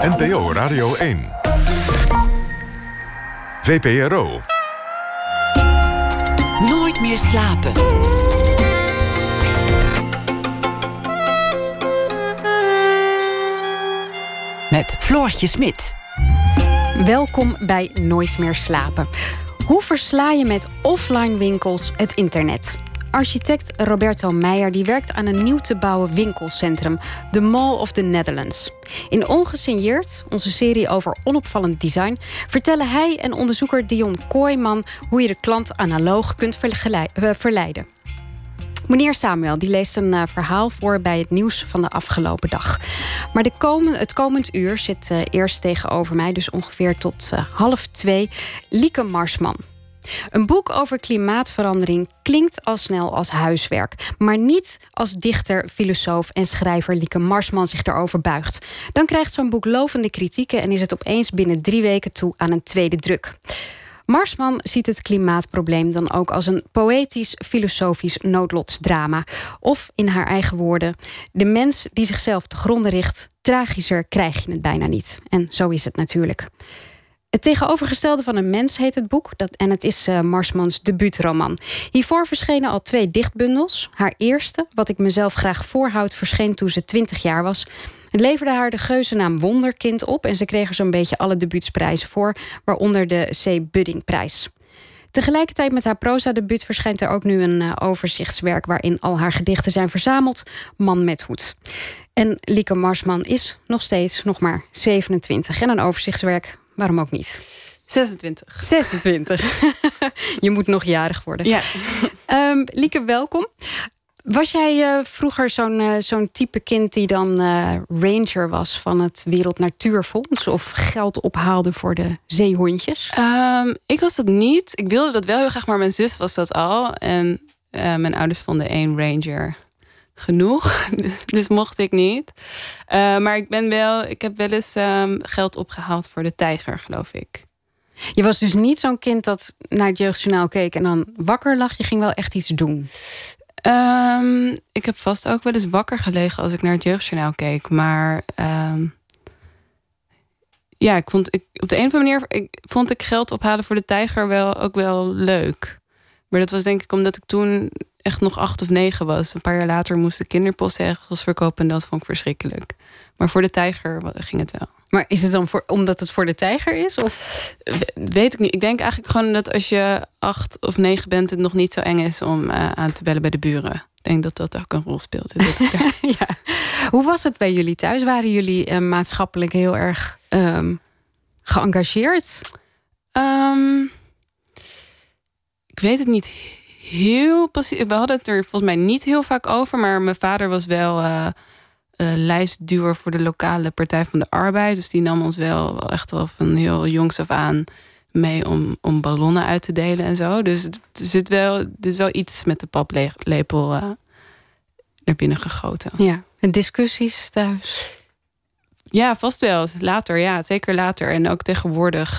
NPO Radio 1. VPRO. Nooit meer slapen. Met Floortje Smit. Welkom bij Nooit meer slapen. Hoe versla je met offline winkels het internet? Architect Roberto Meijer die werkt aan een nieuw te bouwen winkelcentrum, de Mall of the Netherlands. In Ongesigneerd, onze serie over onopvallend design, vertellen hij en onderzoeker Dion Kooijman hoe je de klant analoog kunt eh, verleiden. Meneer Samuel die leest een uh, verhaal voor bij het nieuws van de afgelopen dag. Maar de komen, het komend uur zit uh, eerst tegenover mij, dus ongeveer tot half twee, Lieke Marsman. Een boek over klimaatverandering klinkt al snel als huiswerk, maar niet als dichter, filosoof en schrijver Lieke Marsman zich erover buigt. Dan krijgt zo'n boek lovende kritieken en is het opeens binnen drie weken toe aan een tweede druk. Marsman ziet het klimaatprobleem dan ook als een poëtisch-filosofisch noodlotsdrama. Of in haar eigen woorden: de mens die zichzelf te gronden richt, tragischer krijg je het bijna niet. En zo is het natuurlijk. Het tegenovergestelde van een mens heet het boek. Dat, en het is uh, Marsmans debuutroman. Hiervoor verschenen al twee dichtbundels. Haar eerste, wat ik mezelf graag voorhoud, verscheen toen ze 20 jaar was. Het leverde haar de geuzennaam Wonderkind op. En ze kreeg er zo'n beetje alle debuutsprijzen voor. Waaronder de C. Buddingprijs. Tegelijkertijd met haar proza-debuut verschijnt er ook nu een uh, overzichtswerk... waarin al haar gedichten zijn verzameld. Man met hoed. En Lieke Marsman is nog steeds nog maar 27. En een overzichtswerk Waarom ook niet? 26. 26. je moet nog jarig worden. Ja. Um, Lieke, welkom. Was jij uh, vroeger zo'n uh, zo'n type kind die dan uh, ranger was van het Wereld Natuurfonds of geld ophaalde voor de zeehondjes? Um, ik was dat niet. Ik wilde dat wel heel graag, maar mijn zus was dat al. En mijn ouders vonden één ranger genoeg. Dus, dus mocht ik niet. Uh, maar ik ben wel, ik heb wel eens um, geld opgehaald voor de tijger, geloof ik. Je was dus niet zo'n kind dat naar het jeugdjournaal keek en dan wakker lag. Je ging wel echt iets doen. Um, ik heb vast ook wel eens wakker gelegen als ik naar het jeugdjournaal keek. Maar um, ja, ik vond ik, op de een of andere manier ik, vond ik geld ophalen voor de tijger wel ook wel leuk. Maar dat was denk ik omdat ik toen echt nog acht of negen was. Een paar jaar later moest ik kinderpostzegels verkopen en dat vond ik verschrikkelijk. Maar voor de tijger ging het wel. Maar is het dan voor, omdat het voor de tijger is? Of? Weet ik niet. Ik denk eigenlijk gewoon dat als je acht of negen bent, het nog niet zo eng is om uh, aan te bellen bij de buren. Ik denk dat dat ook een rol speelde. ja. Hoe was het bij jullie thuis? Waren jullie uh, maatschappelijk heel erg um, geëngageerd? Um, ik weet het niet heel precies. We hadden het er volgens mij niet heel vaak over. Maar mijn vader was wel uh, uh, lijstduwer voor de lokale Partij van de Arbeid. Dus die nam ons wel echt al van heel jongs af aan mee om, om ballonnen uit te delen en zo. Dus er zit wel, er is wel iets met de paplepel uh, er binnen gegoten. Ja, en discussies thuis? Ja, vast wel. Later, ja, zeker later. En ook tegenwoordig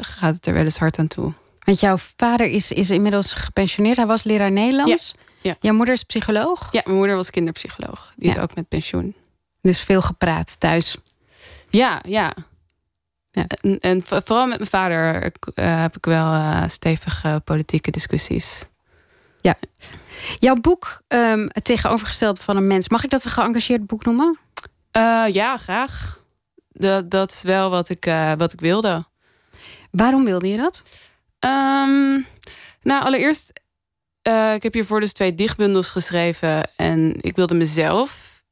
gaat het er wel eens hard aan toe. Want jouw vader is, is inmiddels gepensioneerd. Hij was leraar Nederlands. Ja. ja. Jouw moeder is psycholoog? Ja, mijn moeder was kinderpsycholoog. Die ja. is ook met pensioen. Dus veel gepraat thuis? Ja, ja. ja. En, en, vooral met mijn vader uh, heb ik wel uh, stevige politieke discussies. Ja. Jouw boek, um, Het tegenovergestelde van een mens. Mag ik dat een geëngageerd boek noemen? Uh, ja, graag. Dat, dat is wel wat ik, wat ik wilde. Waarom wilde je dat? Um, nou, allereerst, uh, ik heb hiervoor dus twee dichtbundels geschreven. En ik wilde mezelf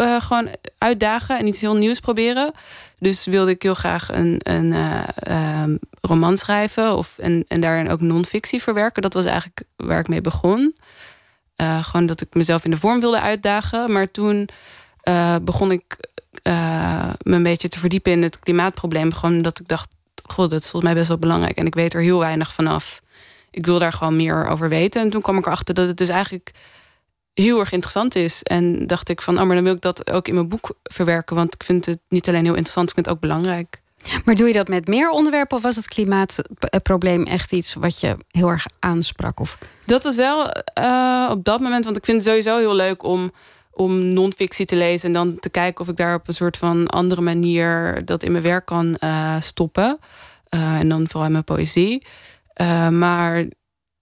uh, gewoon uitdagen en iets heel nieuws proberen. Dus wilde ik heel graag een, een uh, um, roman schrijven of, en, en daarin ook non-fictie verwerken. Dat was eigenlijk waar ik mee begon. gewoon dat ik mezelf in de vorm wilde uitdagen. Maar toen begon ik me een beetje te verdiepen in het klimaatprobleem. Gewoon omdat ik dacht, god, dat is volgens mij best wel belangrijk. En ik weet er heel weinig vanaf. Ik wil daar gewoon meer over weten. En toen kwam ik erachter dat het dus eigenlijk heel erg interessant is. En dacht ik van, oh, maar dan wil ik dat ook in mijn boek verwerken. Want ik vind het niet alleen heel interessant, ik vind het ook belangrijk. Maar doe je dat met meer onderwerpen of was het klimaatprobleem echt iets wat je heel erg aansprak? Of? Dat was wel uh, op dat moment, want ik vind het sowieso heel leuk om om non-fictie te lezen en dan te kijken of ik daar op een soort van andere manier dat in mijn werk kan uh, stoppen. Uh, en dan vooral in mijn poëzie. Uh, maar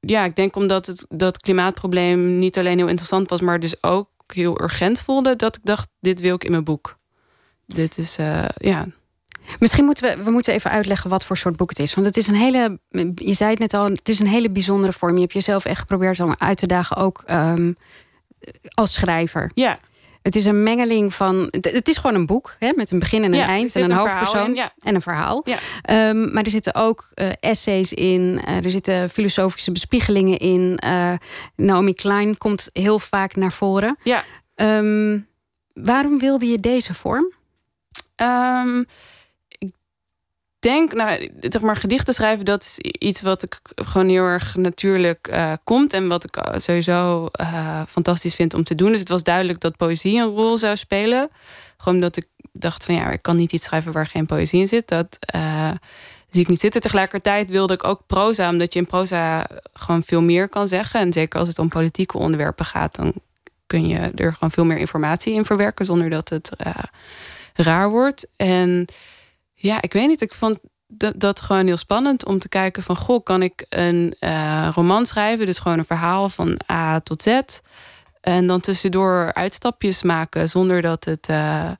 ja, ik denk omdat het dat klimaatprobleem niet alleen heel interessant was, maar dus ook heel urgent voelde, dat ik dacht: dit wil ik in mijn boek. Dit is ja. Misschien moeten we, we moeten even uitleggen wat voor soort boek het is. Want het is een hele, je zei het net al, het is een hele bijzondere vorm. Je hebt jezelf echt geprobeerd om uit te dagen, ook um, als schrijver. Ja. Het is een mengeling van. Het is gewoon een boek hè, met een begin en een ja, eind en een, een hoofdpersoon ja. en een verhaal. Ja. Um, maar er zitten ook uh, essays in, uh, er zitten filosofische bespiegelingen in. Uh, Naomi Klein komt heel vaak naar voren. Ja. Um, waarom wilde je deze vorm? Um, denk, nou, zeg maar, gedichten schrijven, dat is iets wat ik gewoon heel erg natuurlijk uh, komt. En wat ik sowieso uh, fantastisch vind om te doen. Dus het was duidelijk dat poëzie een rol zou spelen. Gewoon omdat ik dacht van ja, ik kan niet iets schrijven waar geen poëzie in zit. Dat zie ik niet zitten. Tegelijkertijd wilde ik ook proza, omdat je in proza gewoon veel meer kan zeggen. En zeker als het om politieke onderwerpen gaat, dan kun je er gewoon veel meer informatie in verwerken zonder dat het raar wordt. En ja, ik weet niet. Ik vond dat, dat gewoon heel spannend om te kijken van... goh, kan ik een uh, roman schrijven? Dus gewoon een verhaal van A tot Z. En dan tussendoor uitstapjes maken... zonder dat het uh,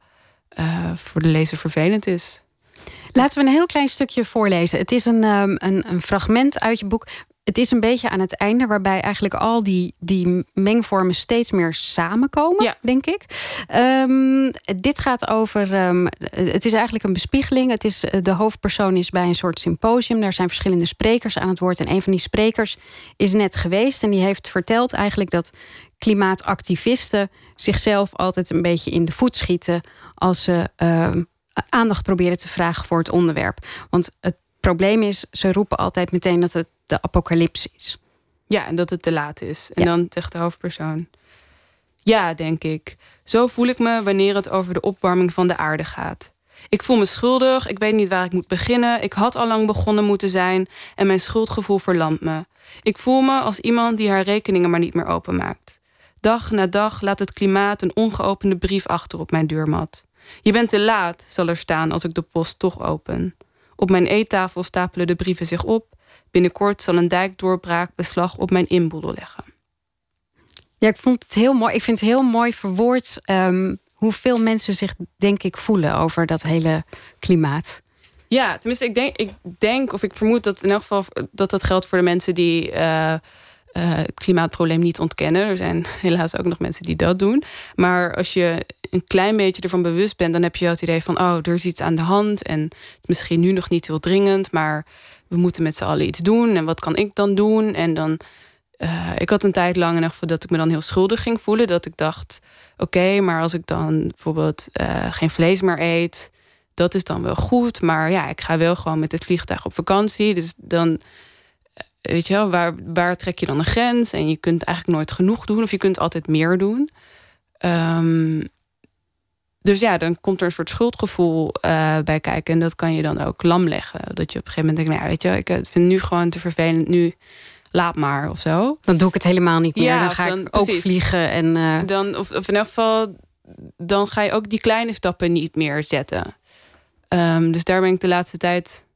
uh, voor de lezer vervelend is. Laten we een heel klein stukje voorlezen. Het is een, um, een, een fragment uit je boek het is een beetje aan het einde, waarbij eigenlijk al die, die mengvormen steeds meer samenkomen, ja. denk ik. Um, dit gaat over. Um, het is eigenlijk een bespiegeling. Het is, de hoofdpersoon is bij een soort symposium. Daar zijn verschillende sprekers aan het woord. En een van die sprekers is net geweest. En die heeft verteld eigenlijk dat klimaatactivisten zichzelf altijd een beetje in de voet schieten als ze uh, aandacht proberen te vragen voor het onderwerp. Want het probleem is, ze roepen altijd meteen dat het de apocalyps is. Ja, en dat het te laat is. En ja. dan zegt de hoofdpersoon. Ja, denk ik. Zo voel ik me wanneer het over de opwarming van de aarde gaat. Ik voel me schuldig, ik weet niet waar ik moet beginnen. Ik had al lang begonnen moeten zijn en mijn schuldgevoel verlamt me. Ik voel me als iemand die haar rekeningen maar niet meer openmaakt. Dag na dag laat het klimaat een ongeopende brief achter op mijn deurmat. Je bent te laat, zal er staan als ik de post toch open. Op mijn eettafel stapelen de brieven zich op. Binnenkort zal een dijkdoorbraak beslag op mijn inboedel leggen. Ja, ik vond het heel mooi. Ik vind het heel mooi verwoord um, hoeveel mensen zich, denk ik, voelen over dat hele klimaat. Ja, tenminste, ik denk, ik denk of ik vermoed dat in elk geval dat dat geldt voor de mensen die uh, uh, het klimaatprobleem niet ontkennen. Er zijn helaas ook nog mensen die dat doen. Maar als je een klein beetje ervan bewust bent, dan heb je het idee van: oh, er is iets aan de hand. En het is misschien nu nog niet heel dringend, maar we moeten met z'n allen iets doen. En wat kan ik dan doen? En dan. Uh, ik had een tijd lang in ieder geval dat ik me dan heel schuldig ging voelen. Dat ik dacht: oké, maar als ik dan bijvoorbeeld uh, geen vlees meer eet, dat is dan wel goed. Maar ja, ik ga wel gewoon met het vliegtuig op vakantie. Dus dan weet je wel, waar, waar trek je dan een grens? En je kunt eigenlijk nooit genoeg doen, of je kunt altijd meer doen. Um, dus ja, dan komt er een soort schuldgevoel uh, bij kijken. En dat kan je dan ook lam leggen. Dat je op een gegeven moment denkt, nou ja, weet je, ik vind het nu gewoon te vervelend. Nu laat maar of zo. Dan doe ik het helemaal niet meer. Ja, dan ga dan, ik ook precies. vliegen. En, uh... dan, of, of in elk geval, dan ga je ook die kleine stappen niet meer zetten. Um, dus daar ben ik de laatste tijd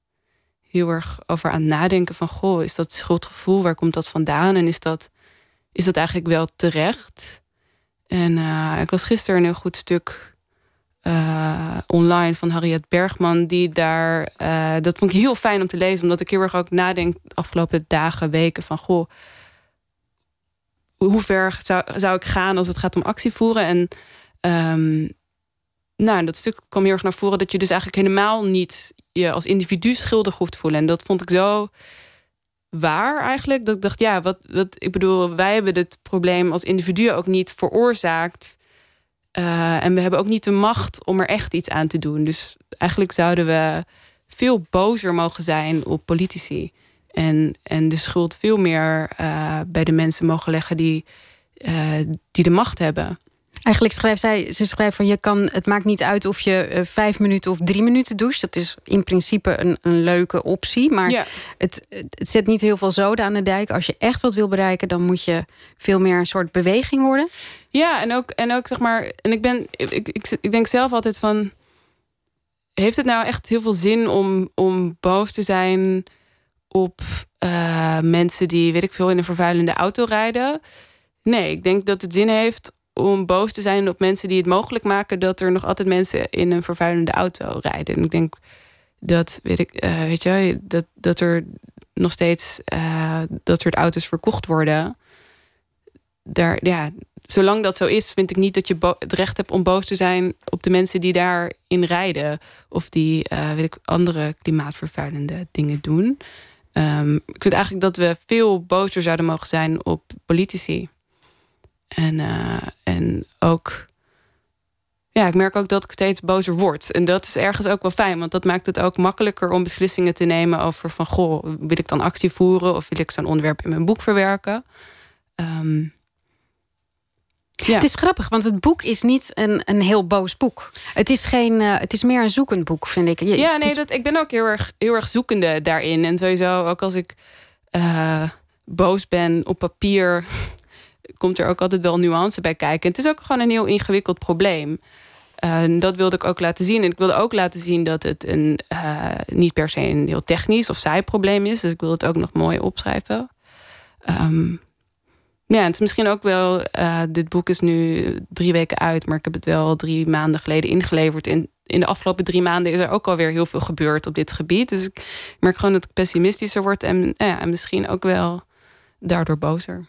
heel erg over aan het nadenken. Van, goh, is dat schuldgevoel? Waar komt dat vandaan? En is dat, is dat eigenlijk wel terecht? En uh, ik was gisteren een heel goed stuk uh, online van Harriet Bergman. Die daar, uh, dat vond ik heel fijn om te lezen. Omdat ik heel erg ook nadenk de afgelopen dagen, weken. Van goh, hoe ver zou, zou ik gaan als het gaat om actie voeren? En um, nou, dat stuk kwam heel erg naar voren. Dat je dus eigenlijk helemaal niet je als individu schuldig hoeft voelen. En dat vond ik zo waar eigenlijk. Dat ik dacht, ja, wat, wat ik bedoel, wij hebben dit probleem als individu ook niet veroorzaakt. Uh, en we hebben ook niet de macht om er echt iets aan te doen. Dus eigenlijk zouden we veel bozer mogen zijn op politici. En, en de schuld veel meer uh, bij de mensen mogen leggen die, uh, die de macht hebben. Eigenlijk schrijft zij, ze schrijft van je kan, het maakt niet uit of je uh, vijf minuten of drie minuten doucht. Dat is in principe een, een leuke optie. Maar Ja. het, het zet niet heel veel zoden aan de dijk. Als je echt wat wil bereiken, dan moet je veel meer een soort beweging worden. Ja, en ook, en ook zeg maar, en ik ben, ik, ik, ik denk zelf altijd van, heeft het nou echt heel veel zin om, om boos te zijn op eh, mensen die, weet ik veel, in een vervuilende auto rijden? Nee, ik denk dat het zin heeft om boos te zijn op mensen die het mogelijk maken dat er nog altijd mensen in een vervuilende auto rijden. En ik denk dat, weet ik, eh, weet je, dat, dat er nog steeds eh, dat soort auto's verkocht worden. Daar, ja, zolang dat zo is, vind ik niet dat je het recht hebt om boos te zijn op de mensen die daarin rijden. Of die eh, weet ik, andere klimaatvervuilende dingen doen. Ehm, ik vind eigenlijk dat we veel bozer zouden mogen zijn op politici. En, eh, en ook. Ja, ik merk ook dat ik steeds bozer word. En dat is ergens ook wel fijn, want dat maakt het ook makkelijker om beslissingen te nemen over van goh, wil ik dan actie voeren of wil ik zo'n onderwerp in mijn boek verwerken? Ehm, Ja. Het is grappig, want het boek is niet een, een heel boos boek. Het is, geen, eh, het is meer een zoekend boek, vind ik. Je- Ja, nee, is- dat, ik ben ook heel erg, heel erg zoekende daarin. En sowieso, ook als ik eh, boos ben op papier, komt er ook altijd wel nuance bij kijken. Het is ook gewoon een heel ingewikkeld probleem. Eh, en dat wilde ik ook laten zien. En ik wilde ook laten zien dat het een, eh, niet per se een heel technisch of saai probleem is. Dus ik wil het ook nog mooi opschrijven. Ehm, ja, en het is misschien ook wel. eh, dit boek is nu drie weken uit, maar ik heb het wel drie maanden geleden ingeleverd. In, in de afgelopen drie maanden is er ook alweer heel veel gebeurd op dit gebied. Dus ik merk gewoon dat ik pessimistischer word en, ja, en misschien ook wel daardoor bozer.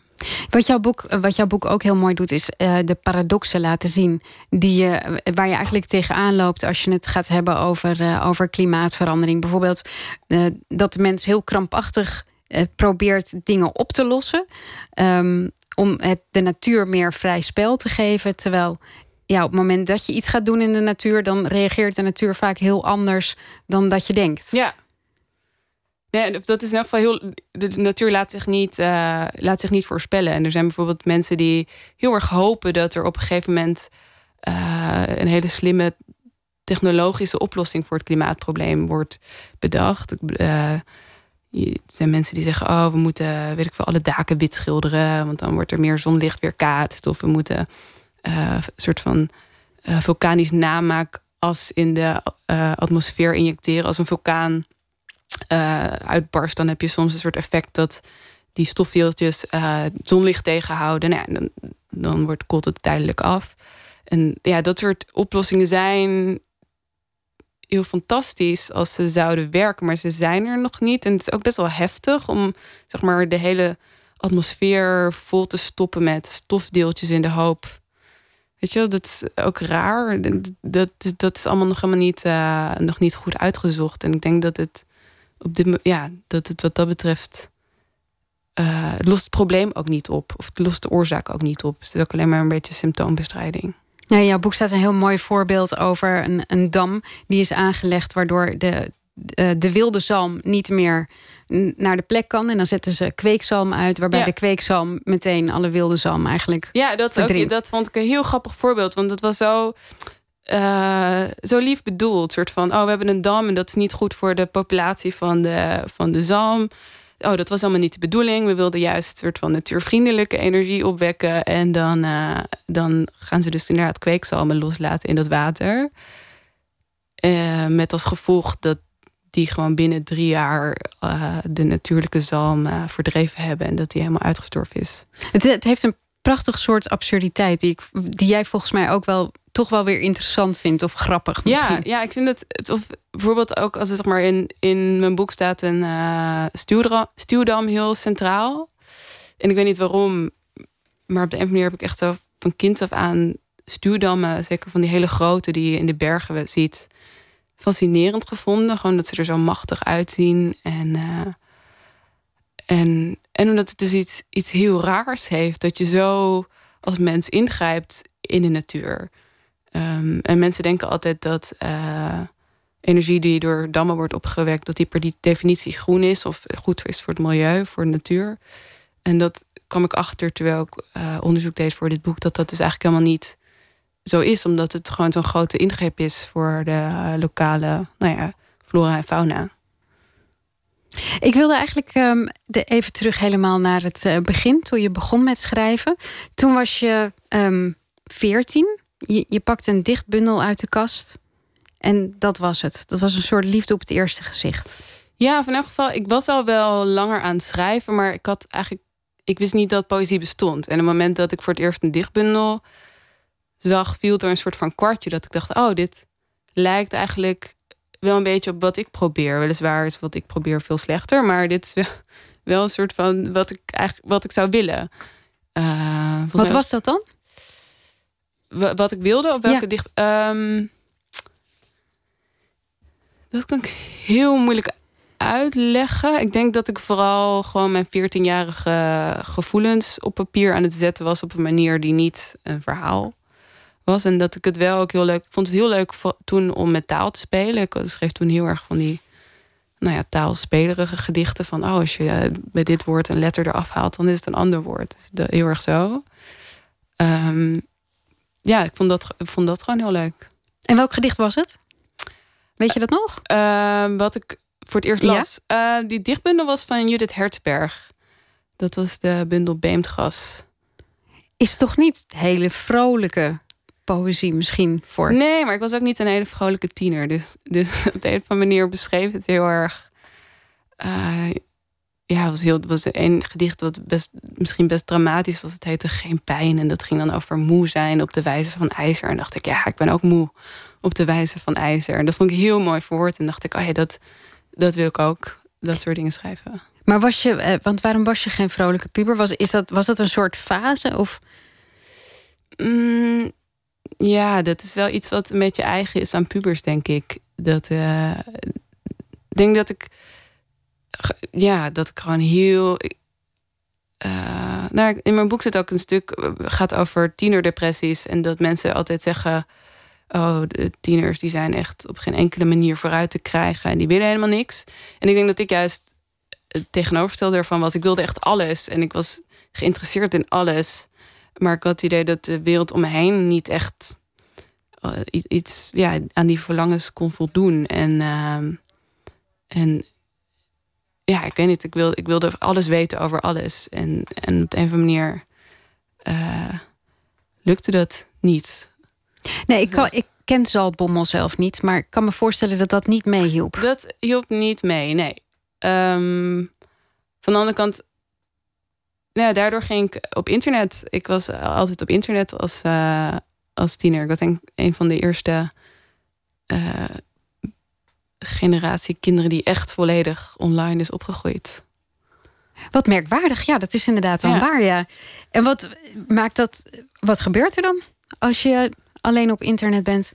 Wat jouw, boek, wat jouw boek ook heel mooi doet, is eh, de paradoxen laten zien. Die je, waar je eigenlijk tegenaan loopt als je het gaat hebben over, eh, over klimaatverandering. Bijvoorbeeld eh, dat de mens heel krampachtig probeert dingen op te lossen. ehm, om het, de natuur meer vrij spel te geven. Terwijl ja, op het moment dat je iets gaat doen in de natuur, dan reageert de natuur vaak heel anders dan dat je denkt. Ja. Ja, dat is in elk geval heel. De natuur laat zich, niet, eh, laat zich niet voorspellen. En er zijn bijvoorbeeld mensen die heel erg hopen dat er op een gegeven moment eh, een hele slimme technologische oplossing voor het klimaatprobleem wordt bedacht. Eh, er zijn mensen die zeggen: Oh, we moeten, weet ik veel, alle daken wit schilderen, want dan wordt er meer zonlicht weerkaatst. Of we moeten een soort van vulkanisch namaakas in de atmosfeer injecteren. Als een vulkaan eh, uitbarst, dan heb je soms een soort effect dat die stofdeeltjes eh, zonlicht tegenhouden. Nou dan, dan wordt het tijdelijk af. En ja, dat soort oplossingen zijn heel fantastisch als ze zouden werken, maar ze zijn er nog niet. En het is ook best wel heftig om zeg maar de hele atmosfeer vol te stoppen met stofdeeltjes in de hoop. Weet je, wel, dat is ook raar. Dat, dat, dat is allemaal nog helemaal niet, eh, nog niet goed uitgezocht. En ik denk dat het op dit ja, dat het wat dat betreft. eh, het lost het probleem ook niet op. Of het lost de oorzaak ook niet op. Het is ook alleen maar een beetje symptoombestrijding. Ja, in jouw boek staat een heel mooi voorbeeld over een, een dam die is aangelegd, waardoor de, de, de wilde zalm niet meer naar de plek kan. En dan zetten ze kweekzalm uit, waarbij Ja. de kweekzalm meteen alle wilde zalm eigenlijk. Ja, dat, ook, dat vond ik een heel grappig voorbeeld. Want het was zo, eh, zo lief bedoeld. soort van, oh, we hebben een dam en dat is niet goed voor de populatie van de, van de zalm. Oh, dat was allemaal niet de bedoeling. We wilden juist een soort van natuurvriendelijke energie opwekken. En dan, eh, dan gaan ze dus inderdaad kweekzalmen loslaten in dat water. Eh, met als gevolg dat die gewoon binnen drie jaar de natuurlijke zalm verdreven hebben. En dat die helemaal uitgestorven is. Het, het heeft een prachtig soort absurditeit die, ik, die jij volgens mij ook wel toch wel weer interessant vindt of grappig misschien. Ja, ja, ik vind het, het- of bijvoorbeeld ook als er zeg maar in, in mijn boek staat een eh stuwdra- stuwdam heel centraal. En ik weet niet waarom, maar op de een of andere manier heb ik echt zo van kind af aan stuwdammen, zeker van die hele grote die je in de bergen ziet, fascinerend gevonden. Gewoon dat ze er zo machtig uitzien. En, eh, en, en omdat het dus iets, iets heel raars heeft, dat je zo als mens ingrijpt in de natuur. Ehm, en mensen denken altijd dat eh, energie die door dammen wordt opgewekt, dat die per die definitie groen is of goed is voor het milieu, voor de natuur. En dat kwam ik achter terwijl ik eh, onderzoek deed voor dit boek, dat dat dus eigenlijk helemaal niet zo is, omdat het gewoon zo'n grote ingreep is voor de lokale nou ja, flora en fauna. Ik wilde eigenlijk um, de, even terug helemaal naar het uh, begin, toen je begon met schrijven. Toen was je um, 14. Je, je pakte een dichtbundel uit de kast. En dat was het. Dat was een soort liefde op het eerste gezicht. Ja, van elk geval, ik was al wel langer aan het schrijven, maar ik had eigenlijk. Ik wist niet dat poëzie bestond. En op het moment dat ik voor het eerst een dichtbundel zag, viel er een soort van kwartje dat ik dacht: oh, dit lijkt eigenlijk wel een beetje op wat ik probeer. Weliswaar is wat ik probeer veel slechter, maar dit is wel, wel een soort van wat ik eigenlijk wat ik zou willen. Uh, wat was dat dan? Wat ik wilde of welke dicht. Um, dat kan ik heel moeilijk uitleggen. Ik denk dat ik vooral gewoon mijn 14-jarige gevoelens op papier aan het zetten was op een manier die niet een verhaal was. En dat ik het wel ook heel leuk. Ik vond het heel leuk toen om met taal te spelen. Ik schreef toen heel erg van die nou ja, taalspelerige gedichten. Van oh, als je bij dit woord een letter eraf haalt, dan is het een ander woord. Dus heel erg zo. Um, ja, ik vond, dat, ik vond dat gewoon heel leuk. En welk gedicht was het? Weet je dat nog? Uh, wat ik voor het eerst las. Ja? Uh, die dichtbundel was van Judith Hertzberg. Dat was de bundel Beemdgas. Is toch niet hele vrolijke poëzie misschien voor? Nee, maar ik was ook niet een hele vrolijke tiener. Dus, dus op de een of andere manier beschreef het heel erg... Uh, ja, het was, heel, het was een gedicht wat best, misschien best dramatisch was. Het heette Geen Pijn. En dat ging dan over moe zijn op de wijze van ijzer. En dacht ik, ja, ik ben ook moe op de wijze van ijzer. En dat vond ik heel mooi verwoord. En dacht ik, oh ja, dat, dat wil ik ook. Dat soort dingen schrijven. Maar was je, eh, want waarom was je geen vrolijke puber? Was, is dat, was dat een soort fase? Of? Mm, ja, dat is wel iets wat een beetje eigen is aan pubers, denk ik. Dat, uh, denk dat ik, ja, dat ik gewoon heel. Uh, nou, in mijn boek zit ook een stuk gaat over tienerdepressies en dat mensen altijd zeggen oh, de tieners die zijn echt op geen enkele manier vooruit te krijgen en die willen helemaal niks. En ik denk dat ik juist het tegenovergestelde ervan was. Ik wilde echt alles en ik was geïnteresseerd in alles. Maar ik had het idee dat de wereld om me heen niet echt uh, iets ja, aan die verlangens kon voldoen. En, uh, en ja, ik weet niet, ik wilde, ik wilde alles weten over alles. En, en op de een of andere manier uh, lukte dat niet. Nee, ik, kan, ik ken Zaltbommel zelf niet, maar ik kan me voorstellen dat dat niet meehielp. Dat hielp niet mee, nee. Um, van de andere kant, ja, daardoor ging ik op internet. Ik was altijd op internet als, uh, als tiener. Ik was denk een van de eerste uh, generatie kinderen die echt volledig online is opgegroeid. Wat merkwaardig, ja, dat is inderdaad dan waar, ja. En wat maakt dat, wat gebeurt er dan als je alleen op internet bent?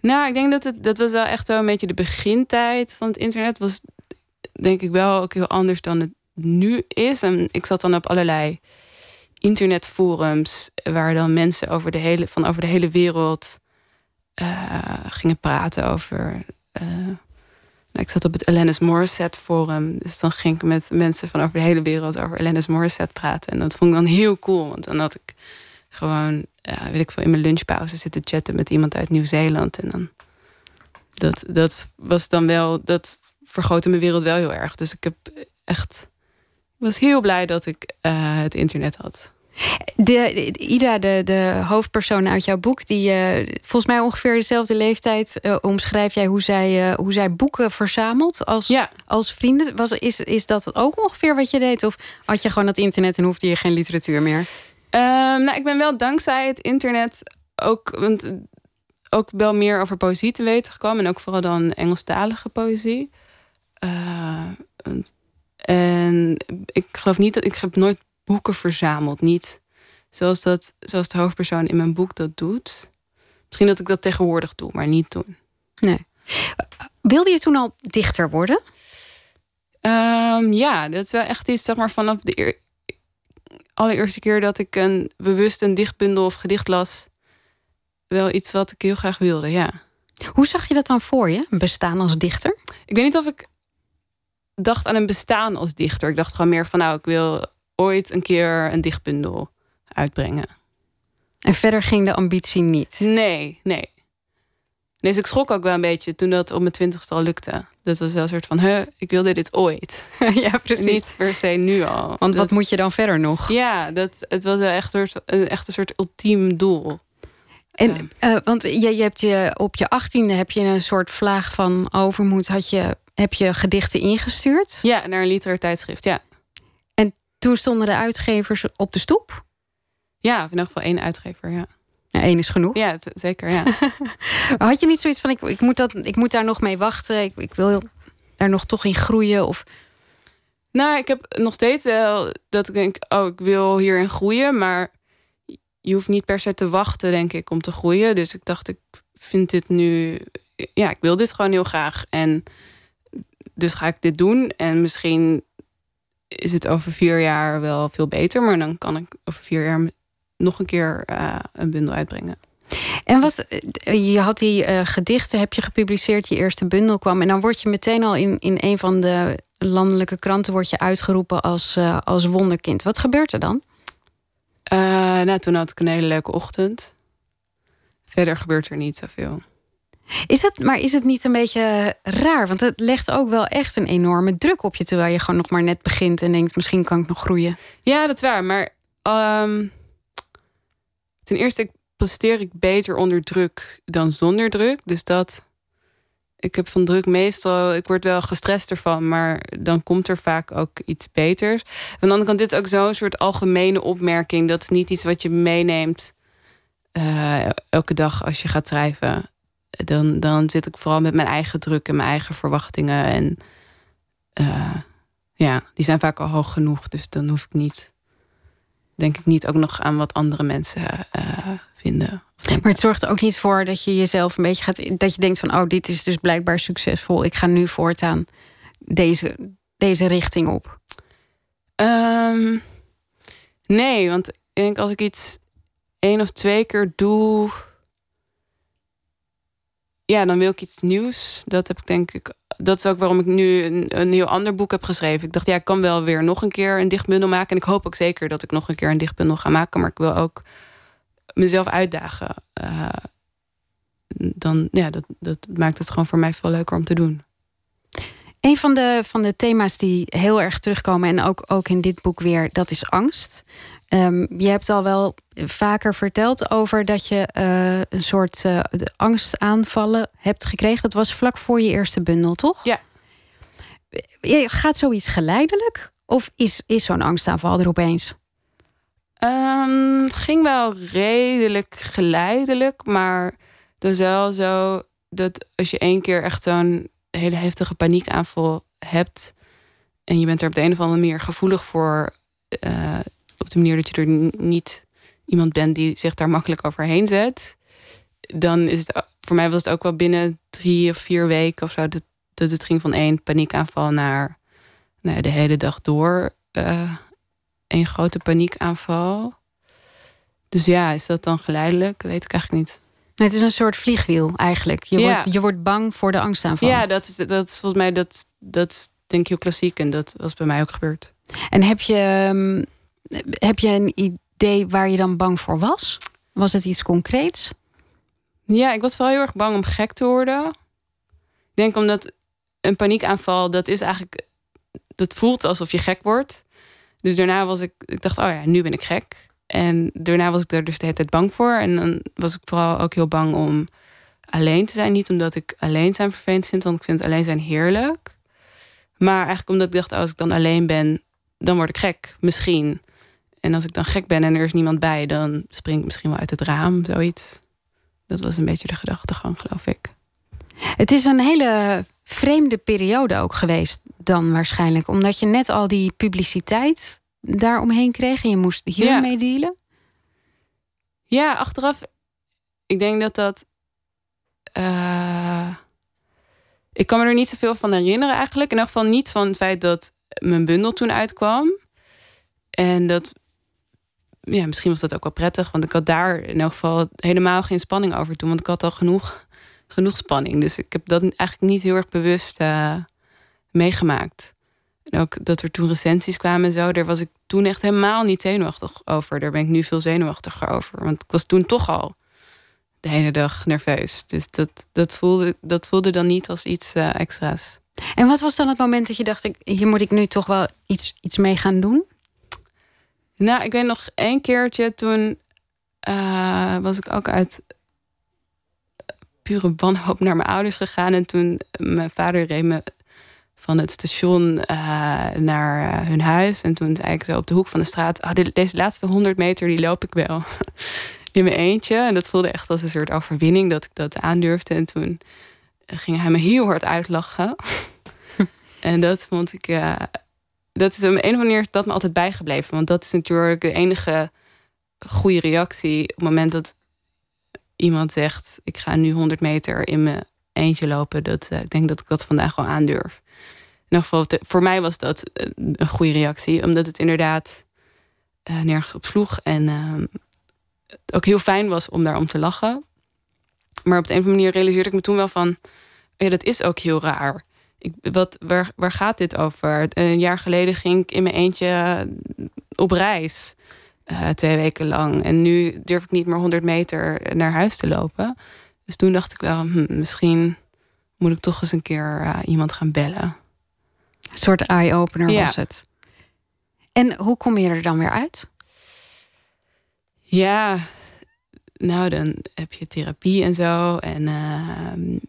Nou, ik denk dat het dat was wel echt wel een beetje de begintijd van het internet. Was denk ik wel ook heel anders dan het nu is. En ik zat dan op allerlei internetforums waar dan mensen over de hele, van over de hele wereld uh, gingen praten over. Uh, nou, ik zat op het Alanis Morissette forum. Dus dan ging ik met mensen van over de hele wereld over Alanis Morissette praten. En dat vond ik dan heel cool. Want dan had ik gewoon, weet ik veel, in mijn lunchpauze zitten chatten met iemand uit Nieuw-Zeeland. En dan, dat, dat was dan wel, dat vergrootte mijn wereld wel heel erg. Dus ik heb echt, was heel blij dat ik uh, het internet had. De, Ida, de, de hoofdpersoon uit jouw boek, die uh, volgens mij ongeveer dezelfde leeftijd uh, omschrijf jij hoe zij, uh, hoe zij boeken verzamelt als, ja. als vrienden. Was, is, is dat ook ongeveer wat je deed? Of had je gewoon dat internet en hoefde je geen literatuur meer? Um, nou, ik ben wel dankzij het internet ook, want, ook wel meer over poëzie te weten gekomen. En ook vooral dan Engelstalige poëzie. En ik geloof niet dat ik heb nooit boeken verzameld. Niet zoals, dat, zoals de hoofdpersoon in mijn boek dat doet. Misschien dat ik dat tegenwoordig doe, maar niet toen. Nee. Wilde je toen al dichter worden? Um, ja, dat is wel echt iets, zeg maar, vanaf de allereerste keer dat ik een bewust een dichtbundel of gedicht las, wel iets wat ik heel graag wilde, ja. Hoe zag je dat dan voor je, bestaan als dichter? Ik weet niet of ik dacht aan een bestaan als dichter. Ik dacht gewoon meer van, nou, ik wil ooit een keer een dichtbundel uitbrengen. En verder ging de ambitie niet. Nee, nee. Nee, dus ik schrok ook wel een beetje toen dat op mijn twintigste al lukte. Dat was wel een soort van, huh, ik wilde dit ooit. ja, precies. Niet per se nu al. Want Dat- wat moet je dan verder nog? Ja, dat, het was wel echt, een soort- een, echt een soort ultiem doel. En, eh, want je, je hebt je op je achttiende heb je een soort vlaag van overmoed. Had je, heb je gedichten ingestuurd? Ja, naar een literair tijdschrift, ja. Toen stonden de uitgevers op de stoep. Ja, of in elk geval één uitgever, ja. Ja, één is genoeg. Ja, zeker, ja. Had je niet zoiets van, ik, ik, moet, dat, ik moet daar nog mee wachten. Ik, ik wil daar nog toch in groeien? Of, nou, ik heb nog steeds wel dat ik denk, oh, ik wil hierin groeien. Maar je hoeft niet per se te wachten, denk ik, om te groeien. Dus ik dacht, ik vind dit nu... Ja, ik wil dit gewoon heel graag. En dus ga ik dit doen. En misschien is het over vier jaar wel veel beter. Maar dan kan ik over vier jaar nog een keer eh, een bundel uitbrengen. En wat, eh, je had die eh, gedichten, heb je gepubliceerd, je eerste bundel kwam. En dan word je meteen al in, in een van de landelijke kranten word je uitgeroepen als, als wonderkind. Wat gebeurt er dan? Nou, toen had ik een hele leuke ochtend. Verder gebeurt er niet zoveel. Is het, maar is het niet een beetje raar? Want het legt ook wel echt een enorme druk op je... terwijl je gewoon nog maar net begint en denkt... misschien kan ik nog groeien. Ja, dat is waar. Maar ehm, ten eerste presteer ik beter onder druk dan zonder druk. Dus dat. Ik heb van druk meestal. Ik word wel gestrest ervan, maar dan komt er vaak ook iets beters. Van de andere kant, dit is ook zo'n soort algemene opmerking. Dat is niet iets wat je meeneemt eh, elke dag als je gaat schrijven. Dan, dan zit ik vooral met mijn eigen druk en mijn eigen verwachtingen. En eh, ja, die zijn vaak al hoog genoeg. Dus dan hoef ik niet, denk ik niet ook nog aan wat andere mensen eh, vinden. Maar het zorgt er ook niet voor dat je jezelf een beetje gaat... dat je denkt van, oh, dit is dus blijkbaar succesvol. Ik ga nu voortaan deze, deze richting op. Ehm, nee, want ik denk als ik iets één of twee keer doe, ja, dan wil ik iets nieuws. Dat heb ik denk ik. Dat is ook waarom ik nu een, een heel ander boek heb geschreven. Ik dacht, ja, ik kan wel weer nog een keer een dichtbundel maken. En ik hoop ook zeker dat ik nog een keer een dichtbundel ga maken. Maar ik wil ook mezelf uitdagen. Eh, dan, ja, dat, dat maakt het gewoon voor mij veel leuker om te doen. Een van de, van de thema's die heel erg terugkomen... en ook, ook in dit boek weer, dat is angst. Ehm, je hebt al wel vaker verteld over dat je eh, een soort eh, angstaanvallen hebt gekregen. Dat was vlak voor je eerste bundel, toch? Ja. Eh, Gaat zoiets geleidelijk? Of is, is zo'n angstaanval er opeens? Het ging wel redelijk geleidelijk, maar is wel zo dat als je één keer echt zo'n hele heftige paniekaanval hebt en je bent er op de een of andere manier gevoelig voor, op de manier dat je er niet iemand bent die zich daar makkelijk overheen zet, dan is het voor mij was het ook wel binnen drie of vier weken of zo dat, dat het ging van één paniekaanval naar nou, ja, de hele dag door. eh, een grote paniekaanval. Dus ja, is dat dan geleidelijk? Weet ik eigenlijk niet. Het is een soort vliegwiel eigenlijk. Je, Ja. wordt, je wordt bang voor de angstaanval. Ja, dat is, dat is volgens mij dat, dat denk ik heel klassiek. En dat was bij mij ook gebeurd. En heb je, ehm, heb je een idee waar je dan bang voor was? Was het iets concreets? Ja, ik was wel heel erg bang om gek te worden. Ik denk omdat een paniekaanval, dat is eigenlijk... Dat voelt alsof je gek wordt. Dus daarna was ik... Ik dacht, oh ja, nu ben ik gek. En daarna was ik er dus de hele tijd bang voor. En dan was ik vooral ook heel bang om alleen te zijn. Niet omdat ik alleen zijn vervelend vind, want ik vind alleen zijn heerlijk. Maar eigenlijk omdat ik dacht, als ik dan alleen ben, dan word ik gek. Misschien. En als ik dan gek ben en er is niemand bij, dan spring ik misschien wel uit het raam, zoiets. Dat was een beetje de gedachtegang, geloof ik. Het is een hele vreemde periode ook geweest dan waarschijnlijk. Omdat je net al die publiciteit daaromheen kreeg. En je moest hiermee dealen. Ja, achteraf, ik denk dat dat. eh, ik kan me er niet zoveel van herinneren eigenlijk. In elk geval niet van het feit dat mijn bundel toen uitkwam. En dat. Ja, misschien was dat ook wel prettig, want ik had daar in elk geval helemaal geen spanning over toen, want ik had al genoeg, genoeg spanning. Dus ik heb dat eigenlijk niet heel erg bewust eh, meegemaakt. En ook dat er toen recensies kwamen en zo. Daar was ik toen echt helemaal niet zenuwachtig over. Daar ben ik nu veel zenuwachtiger over. Want ik was toen toch al de hele dag nerveus. Dus dat, dat, voelde, dat voelde dan niet als iets uh, extra's. En wat was dan het moment dat je dacht... Ik, hier moet ik nu toch wel iets, iets mee gaan doen? Nou, ik weet nog één keertje toen... Uh, was ik ook uit pure wanhoop naar mijn ouders gegaan. En toen mijn vader reed me van het station uh, naar hun huis. En toen zei ik zo op de hoek van de straat... Oh, deze laatste 100 meter die loop ik wel. in mijn eentje. En dat voelde echt als een soort overwinning dat ik dat aandurfde. En toen ging hij me heel hard uitlachen. en dat vond ik. Uh, dat is op een of andere manier dat me altijd bijgebleven. Want dat is natuurlijk de enige goede reactie op het moment dat iemand zegt: Ik ga nu 100 meter in mijn eentje lopen. Dat, uh, ik denk dat ik dat vandaag wel aandurf. In ieder geval, voor mij was dat eh, een goede reactie, omdat het inderdaad uh, nergens op sloeg. En uh, het ook heel fijn was om daar om te lachen. Maar op de een of andere manier realiseerde ik me toen wel van... ja, dat is ook heel raar. Ik, wat, waar, waar gaat dit over? Een jaar geleden ging ik in mijn eentje op reis. Uh, twee weken lang. En nu durf ik niet meer 100 meter naar huis te lopen. Dus toen dacht ik wel, hm, misschien moet ik toch eens een keer uh, iemand gaan bellen. Een soort eye-opener ja. was het. En hoe kom je er dan weer uit? Ja, nou dan heb je therapie en zo. En, uh,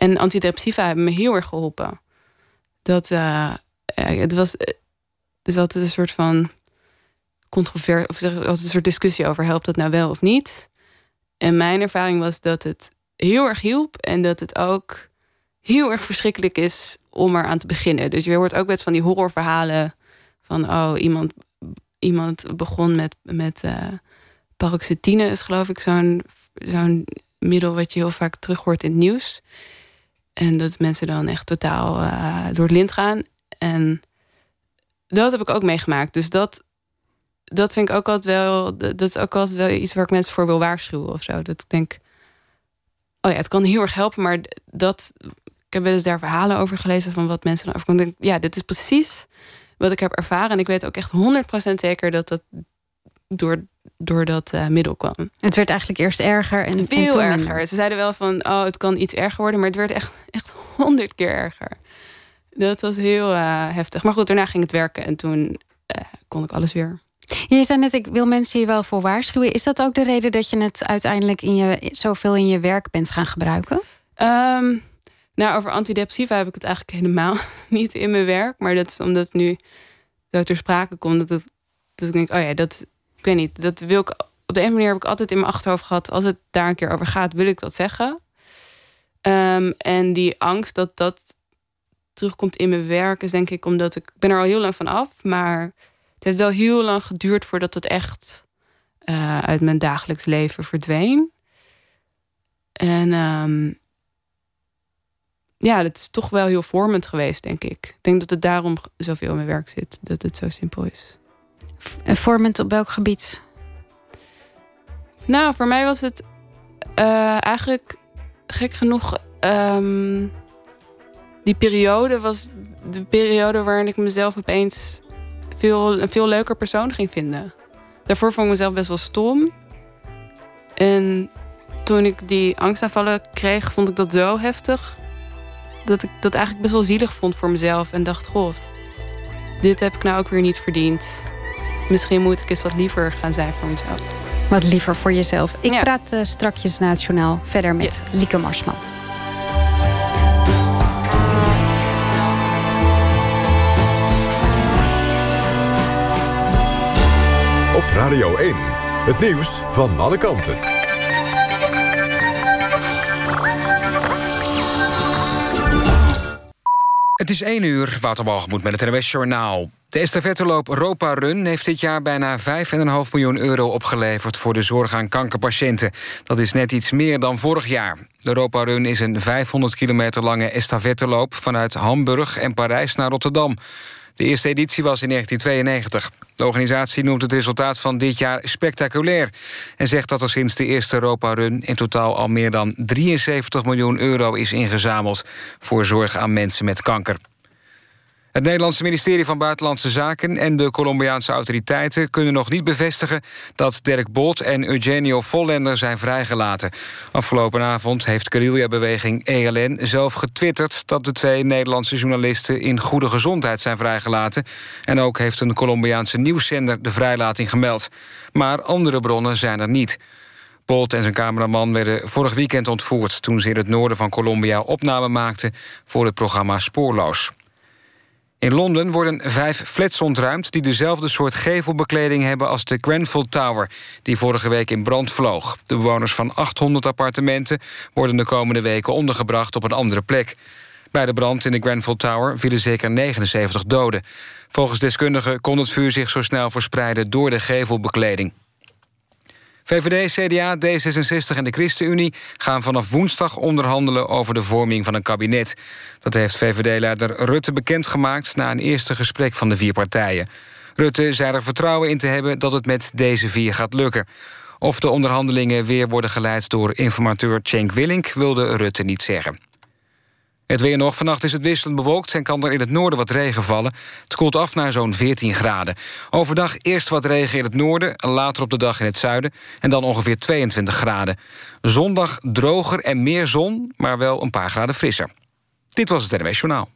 en antidepressiva hebben me heel erg geholpen. Dat uh, het was, het is altijd een soort van controverse, of zeg, altijd een soort discussie over helpt dat nou wel of niet. En mijn ervaring was dat het heel erg hielp en dat het ook heel erg verschrikkelijk is om eraan te beginnen. Dus je hoort ook met van die horrorverhalen van oh iemand, iemand begon met, met paroxetine is geloof ik zo'n zo'n middel wat je heel vaak terug hoort in het nieuws. En dat mensen dan echt totaal uh, door het lint gaan. En dat heb ik ook meegemaakt. Dus dat, dat vind ik ook altijd wel. Dat is ook altijd wel iets waar ik mensen voor wil waarschuwen of zo. Dat ik denk. Oh ja, het kan heel erg helpen, maar dat. Ik heb wel eens daar verhalen over gelezen van wat mensen dan denk, Ja, dit is precies wat ik heb ervaren. En ik weet ook echt 100% zeker dat dat door door dat uh, middel kwam. Het werd eigenlijk eerst erger en veel en erger. Ze zeiden wel van, oh, het kan iets erger worden, maar het werd echt echt honderd keer erger. Dat was heel uh, heftig. Maar goed, daarna ging het werken en toen uh, kon ik alles weer. Je zei net, ik wil mensen hier wel voor waarschuwen. Is dat ook de reden dat je het uiteindelijk in je, zoveel in je werk bent gaan gebruiken? Um, nou, over antidepressiva heb ik het eigenlijk helemaal niet in mijn werk. Maar dat is omdat het nu zo ter sprake komt dat, het, dat ik denk, oh ja, dat ik weet niet, dat wil ik op de een manier heb ik altijd in mijn achterhoofd gehad. Als het daar een keer over gaat, wil ik dat zeggen. Um, en die angst dat dat terugkomt in mijn werk is denk ik omdat ik, ben er al heel lang van af, maar het heeft wel heel lang geduurd voordat het echt uh, uit mijn dagelijks leven verdween. En um, ja, dat is toch wel heel vormend geweest, denk ik. Ik denk dat het daarom zoveel in mijn werk zit, dat het zo simpel is. Vormend op welk gebied? Nou, voor mij was het uh, eigenlijk gek genoeg. Um, die periode was de periode waarin ik mezelf opeens veel, een veel leuker persoon ging vinden. Daarvoor vond ik mezelf best wel stom. En toen ik die angstaanvallen kreeg, vond ik dat zo heftig. Dat ik dat eigenlijk best wel zielig vond voor mezelf. En dacht, goh, dit heb ik nou ook weer niet verdiend misschien moet ik eens wat liever gaan zijn voor mezelf. Wat liever voor jezelf. Ik praat uh, strakjes nationaal verder met yes. Lieke Marsman. Op Radio 1, het nieuws van alle kanten. Het is 1 uur, Waterbalgemoed met het NWS Journaal. De estafetteloop Ropa Run heeft dit jaar bijna 5,5 miljoen euro opgeleverd... voor de zorg aan kankerpatiënten. Dat is net iets meer dan vorig jaar. De Ropa Run is een 500 kilometer lange estafetteloop... vanuit Hamburg en Parijs naar Rotterdam. De eerste editie was in 1992. De organisatie noemt het resultaat van dit jaar spectaculair... en zegt dat er sinds de eerste Europa-run... in totaal al meer dan 73 miljoen euro is ingezameld... voor zorg aan mensen met kanker. Het Nederlandse ministerie van Buitenlandse Zaken en de Colombiaanse autoriteiten kunnen nog niet bevestigen dat Dirk Bolt en Eugenio Vollender zijn vrijgelaten. Afgelopen avond heeft guerrilla-beweging ELN zelf getwitterd dat de twee Nederlandse journalisten in goede gezondheid zijn vrijgelaten. En ook heeft een Colombiaanse nieuwszender de vrijlating gemeld. Maar andere bronnen zijn er niet. Bolt en zijn cameraman werden vorig weekend ontvoerd... toen ze in het noorden van Colombia opname maakten voor het programma Spoorloos. In Londen worden vijf flats ontruimd... die dezelfde soort gevelbekleding hebben als de Grenfell Tower... die vorige week in brand vloog. De bewoners van 800 appartementen... worden de komende weken ondergebracht op een andere plek. Bij de brand in de Grenfell Tower vielen zeker 79 doden. Volgens deskundigen kon het vuur zich zo snel verspreiden... door de gevelbekleding. VVD, CDA, D66 en de ChristenUnie gaan vanaf woensdag onderhandelen over de vorming van een kabinet. Dat heeft VVD-leider Rutte bekendgemaakt na een eerste gesprek van de vier partijen. Rutte zei er vertrouwen in te hebben dat het met deze vier gaat lukken. Of de onderhandelingen weer worden geleid door informateur Cenk Willink... wilde Rutte niet zeggen. Het weer nog. Vannacht is het wisselend bewolkt en kan er in het noorden wat regen vallen. Het koelt af naar zo'n 14 graden. Overdag eerst wat regen in het noorden, later op de dag in het zuiden... en dan ongeveer 22 graden. Zondag droger en meer zon, maar wel een paar graden frisser. Dit was het NWS Journaal.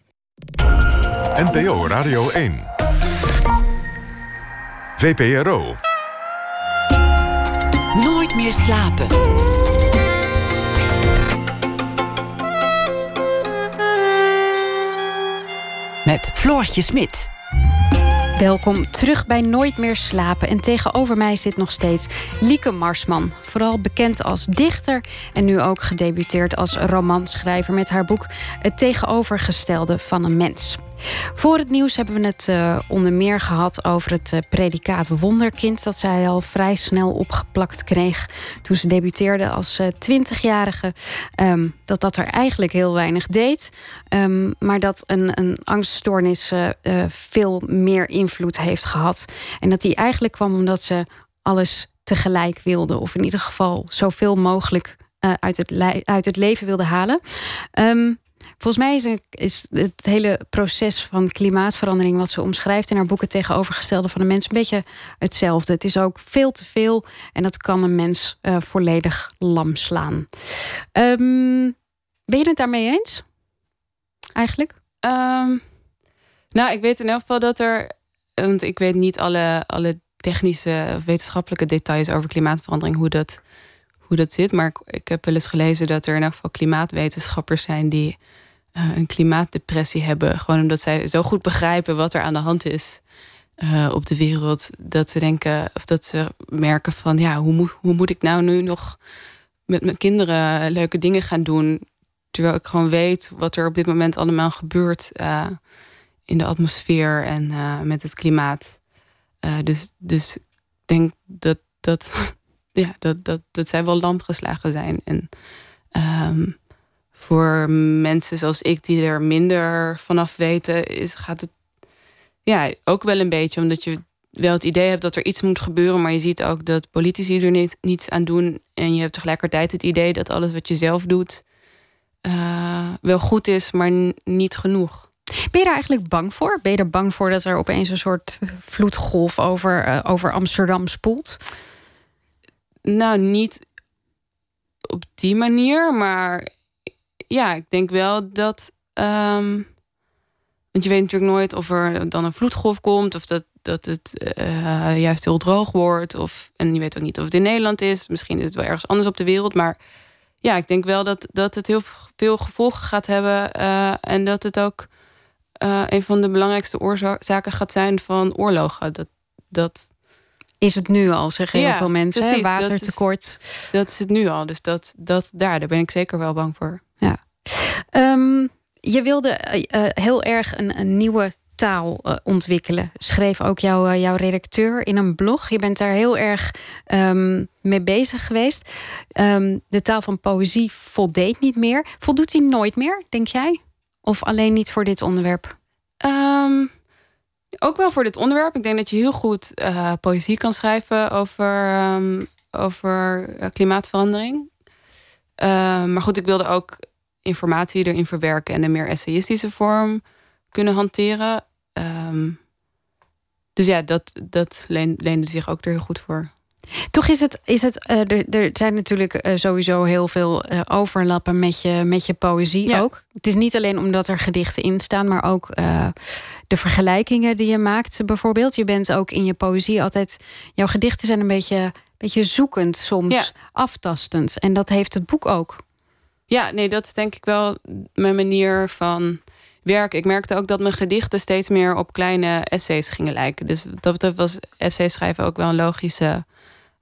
NPO Radio 1. VPRO. Nooit meer slapen. Met Floortje Smit. Welkom terug bij Nooit meer slapen. En tegenover mij zit nog steeds Lieke Marsman. Vooral bekend als dichter en nu ook gedebuteerd als romanschrijver met haar boek Het tegenovergestelde van een mens. Voor het nieuws hebben we het uh, onder meer gehad over het uh, predicaat wonderkind... dat zij al vrij snel opgeplakt kreeg toen ze debuteerde als twintigjarige. Uh, um, dat dat er eigenlijk heel weinig deed. Um, maar dat een, een angststoornis veel meer invloed heeft gehad. En dat die eigenlijk kwam omdat ze alles tegelijk wilde. Of in ieder geval zoveel mogelijk uit, het uit het leven wilde halen. Um, Volgens mij is, het hele proces van klimaatverandering, wat ze omschrijft in haar boeken tegenovergestelde van de mens, een beetje hetzelfde. Het is ook veel te veel en dat kan een mens uh, volledig lam slaan. Um, ben je het daarmee eens? Eigenlijk? Um, nou, ik weet in elk geval dat er. Want ik weet niet alle, alle technische wetenschappelijke details over klimaatverandering, hoe dat, hoe dat zit. Maar ik, ik heb wel eens gelezen dat er in elk geval klimaatwetenschappers zijn die uh, een klimaatdepressie hebben. Gewoon omdat zij zo goed begrijpen wat er aan de hand is uh, op de wereld. Dat ze denken, of dat ze merken van ja, hoe moet, hoe moet ik nou nu nog met mijn kinderen leuke dingen gaan doen. Terwijl ik gewoon weet wat er op dit moment allemaal gebeurt uh, in de atmosfeer en met het klimaat. dus, dus ik denk dat, dat, ja, dat, dat, dat zij wel lamp geslagen zijn. En um, voor mensen zoals ik die er minder vanaf weten, is, gaat het ja, ook wel een beetje omdat je wel het idee hebt dat er iets moet gebeuren, maar je ziet ook dat politici er niet, niets aan doen. En je hebt tegelijkertijd het idee dat alles wat je zelf doet uh, wel goed is, maar niet genoeg. Ben je daar eigenlijk bang voor? Ben je er bang voor dat er opeens een soort vloedgolf over, uh, over Amsterdam spoelt? Nou, niet op die manier, maar ja, ik denk wel dat. Um, want je weet natuurlijk nooit of er dan een vloedgolf komt, of dat, dat het uh, juist heel droog wordt. Of, en je weet ook niet of het in Nederland is. Misschien is het wel ergens anders op de wereld. Maar ja, ik denk wel dat, dat het heel veel gevolgen gaat hebben. Uh, en dat het ook uh, een van de belangrijkste oorzaken gaat zijn van oorlogen. Dat, dat, is het nu al, zeggen heel veel mensen. Precies, Watertekort. Dat is, dat is het nu al. Dus dat, dat, daar, daar ben ik zeker wel bang voor. Ja. Um, je wilde uh, heel erg een, een nieuwe taal uh, ontwikkelen. Schreef ook jouw, jouw redacteur in een blog. Je bent daar heel erg um, mee bezig geweest. Um, de taal van poëzie voldeed niet meer. Voldoet die nooit meer, denk jij? Of alleen niet voor dit onderwerp? Ook wel voor dit onderwerp. Ik denk dat je heel goed poëzie kan schrijven over, over klimaatverandering. maar goed, ik wilde ook informatie erin verwerken en een meer essayistische vorm kunnen hanteren. Ehm, dus ja, dat, dat leende zich ook er heel goed voor. Toch is het, is het uh, er, er zijn natuurlijk uh, sowieso heel veel uh, overlappen met je, met je poëzie ja. ook. Het is niet alleen omdat er gedichten in staan, maar ook de vergelijkingen die je maakt, bijvoorbeeld. Je bent ook in je poëzie altijd. Jouw gedichten zijn een beetje, beetje zoekend soms, ja. aftastend. En dat heeft het boek ook. Ja, nee, dat is denk ik wel mijn manier van werken. Ik merkte ook dat mijn gedichten steeds meer op kleine essays gingen lijken. Dus dat was essay schrijven ook wel een logische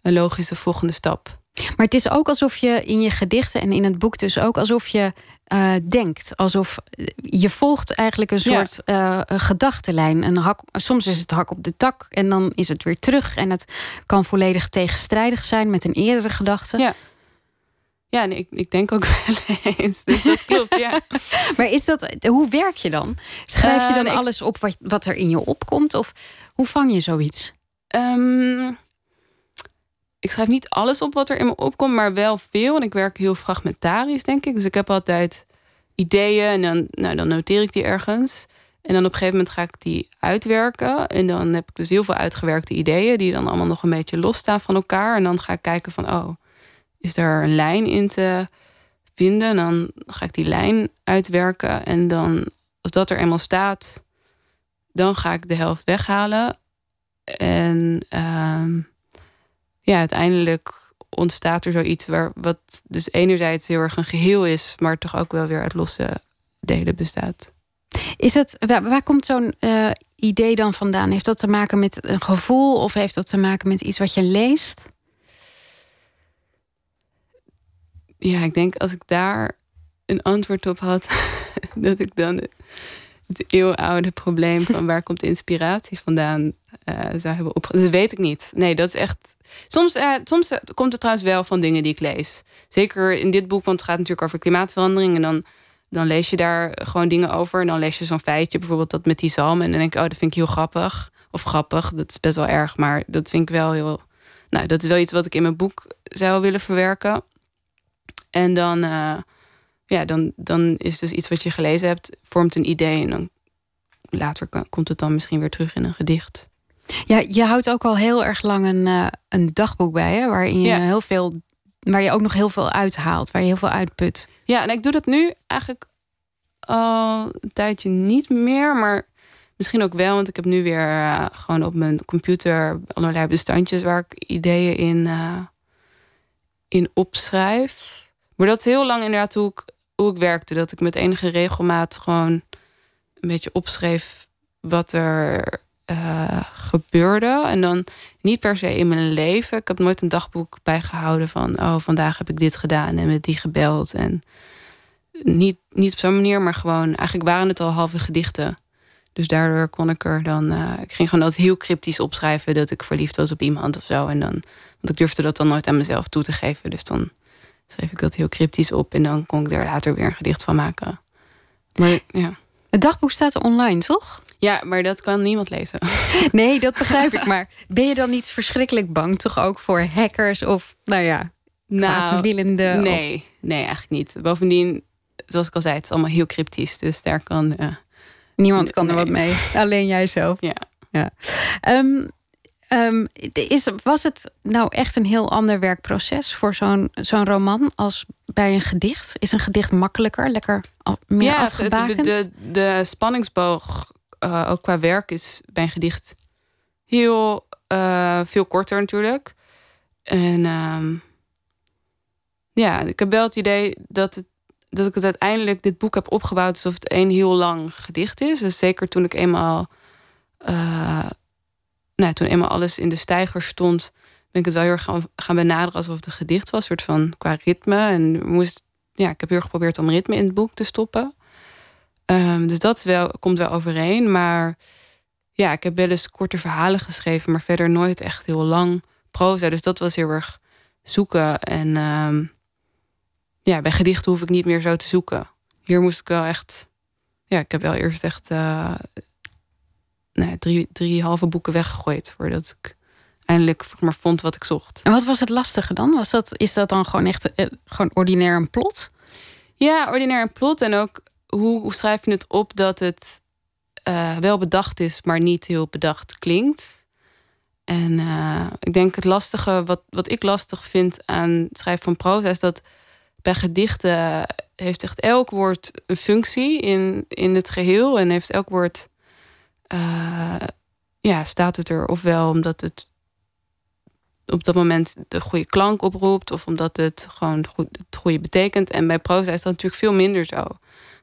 een logische volgende stap. Maar het is ook alsof je in je gedichten en in het boek dus ook alsof je uh, denkt. Alsof je volgt eigenlijk een soort ja. uh, gedachtenlijn. Een hak, soms is het hak op de tak en dan is het weer terug. En het kan volledig tegenstrijdig zijn met een eerdere gedachte. Ja. Ja, nee, ik, ik denk ook wel eens. Dus dat klopt, ja. maar is dat, hoe werk je dan? Schrijf je dan uh, alles op wat, wat er in je opkomt? Of hoe vang je zoiets? Um, ik schrijf niet alles op wat er in me opkomt, maar wel veel. En ik werk heel fragmentarisch, denk ik. Dus ik heb altijd ideeën en dan, nou, dan noteer ik die ergens. En dan op een gegeven moment ga ik die uitwerken. En dan heb ik dus heel veel uitgewerkte ideeën, die dan allemaal nog een beetje losstaan van elkaar. En dan ga ik kijken van, oh, is er een lijn in te vinden? En dan ga ik die lijn uitwerken. En dan, als dat er eenmaal staat, dan ga ik de helft weghalen. En uh, ja, uiteindelijk ontstaat er zoiets waar wat dus enerzijds heel erg een geheel is, maar toch ook wel weer uit losse delen bestaat. Is het, waar, waar komt zo'n uh, idee dan vandaan? Heeft dat te maken met een gevoel of heeft dat te maken met iets wat je leest? Ja, ik denk als ik daar een antwoord op had, dat ik dan het eeuwenoude probleem van waar komt inspiratie vandaan uh, zou hebben op. Dat weet ik niet. Nee, dat is echt. Soms, uh, soms eh, komt het trouwens wel van dingen die ik lees. Zeker in dit boek, want het gaat natuurlijk over klimaatverandering. En dan, dan lees je daar gewoon dingen over. En dan lees je zo'n feitje, bijvoorbeeld dat met die zalm. En dan denk ik, oh, dat vind ik heel grappig. Of grappig, dat is best wel erg. Maar dat vind ik wel heel. Nou, dat is wel iets wat ik in mijn boek zou willen verwerken. En dan, uh, ja, dan, dan is dus iets wat je gelezen hebt, vormt een idee. En dan later komt het dan misschien weer terug in een gedicht. Ja, je houdt ook al heel erg lang een, uh, een dagboek bij, hè? waarin je heel veel, waar je ook nog heel veel uithaalt, waar je heel veel uitput. Ja, en ik doe dat nu eigenlijk al een tijdje niet meer, maar misschien ook wel, want ik heb nu weer uh, gewoon op mijn computer allerlei bestandjes waar ik ideeën in, uh, in opschrijf. Maar dat is heel lang inderdaad hoe ik, hoe ik werkte, dat ik met enige regelmaat gewoon een beetje opschreef wat er uh, gebeurde. En dan niet per se in mijn leven. Ik heb nooit een dagboek bijgehouden van... oh, vandaag heb ik dit gedaan en met die gebeld. En niet, niet op zo'n manier, maar gewoon... eigenlijk waren het al halve gedichten. Dus daardoor kon ik er dan... Uh, ik ging gewoon altijd heel cryptisch opschrijven... dat ik verliefd was op iemand of zo. En dan, want ik durfde dat dan nooit aan mezelf toe te geven. Dus dan schreef ik dat heel cryptisch op... en dan kon ik er later weer een gedicht van maken. Maar ja... Het dagboek staat online, toch? Ja, maar dat kan niemand lezen. Nee, dat begrijp ik. Maar ben je dan niet verschrikkelijk bang, toch ook voor hackers of, nou ja, kwaadwillende? Nou, nee, of... nee, eigenlijk niet. Bovendien, zoals ik al zei, het is allemaal heel cryptisch. Dus daar kan. Uh, Niemand kan er wat mee. Alleen jij zelf. Ja. ja. Um, um, is, was het nou echt een heel ander werkproces voor zo'n zo'n roman als bij een gedicht? Is een gedicht makkelijker, lekker meer ja, afgebakend? De, de, de spanningsboog uh, ook qua werk is bij een gedicht heel uh, veel korter natuurlijk. En um, ja, ik heb wel het idee dat, het, dat ik het uiteindelijk dit boek heb opgebouwd alsof het een heel lang gedicht is. Dus zeker toen ik eenmaal, uh, nou, toen eenmaal alles in de stijger stond, ben ik het wel heel erg gaan, gaan benaderen alsof het een gedicht was, soort van qua ritme. En moest, ja, ik heb heel erg geprobeerd om ritme in het boek te stoppen. Um, dus dat wel, komt wel overeen. Maar ja, ik heb wel eens korte verhalen geschreven, maar verder nooit echt heel lang proza. Dus dat was heel erg zoeken. En um, ja, bij gedichten hoef ik niet meer zo te zoeken. Hier moest ik wel echt. Ja, ik heb wel eerst echt uh, nee, drie, drie halve boeken weggegooid voordat ik eindelijk maar vond wat ik zocht. En wat was het lastige dan? Was dat, is dat dan gewoon echt uh, gewoon ordinair een plot? Ja, ordinair een plot. En ook hoe, schrijf je het op dat het uh, wel bedacht is, maar niet heel bedacht klinkt. En ik denk het lastige, wat, wat ik lastig vind aan het schrijven van proza, is dat bij gedichten heeft echt elk woord een functie in, in het geheel. En heeft elk woord, ja, staat het er ofwel omdat het op dat moment de goede klank oproept. Of omdat het gewoon goed, het goede betekent. En bij proza is dat natuurlijk veel minder zo.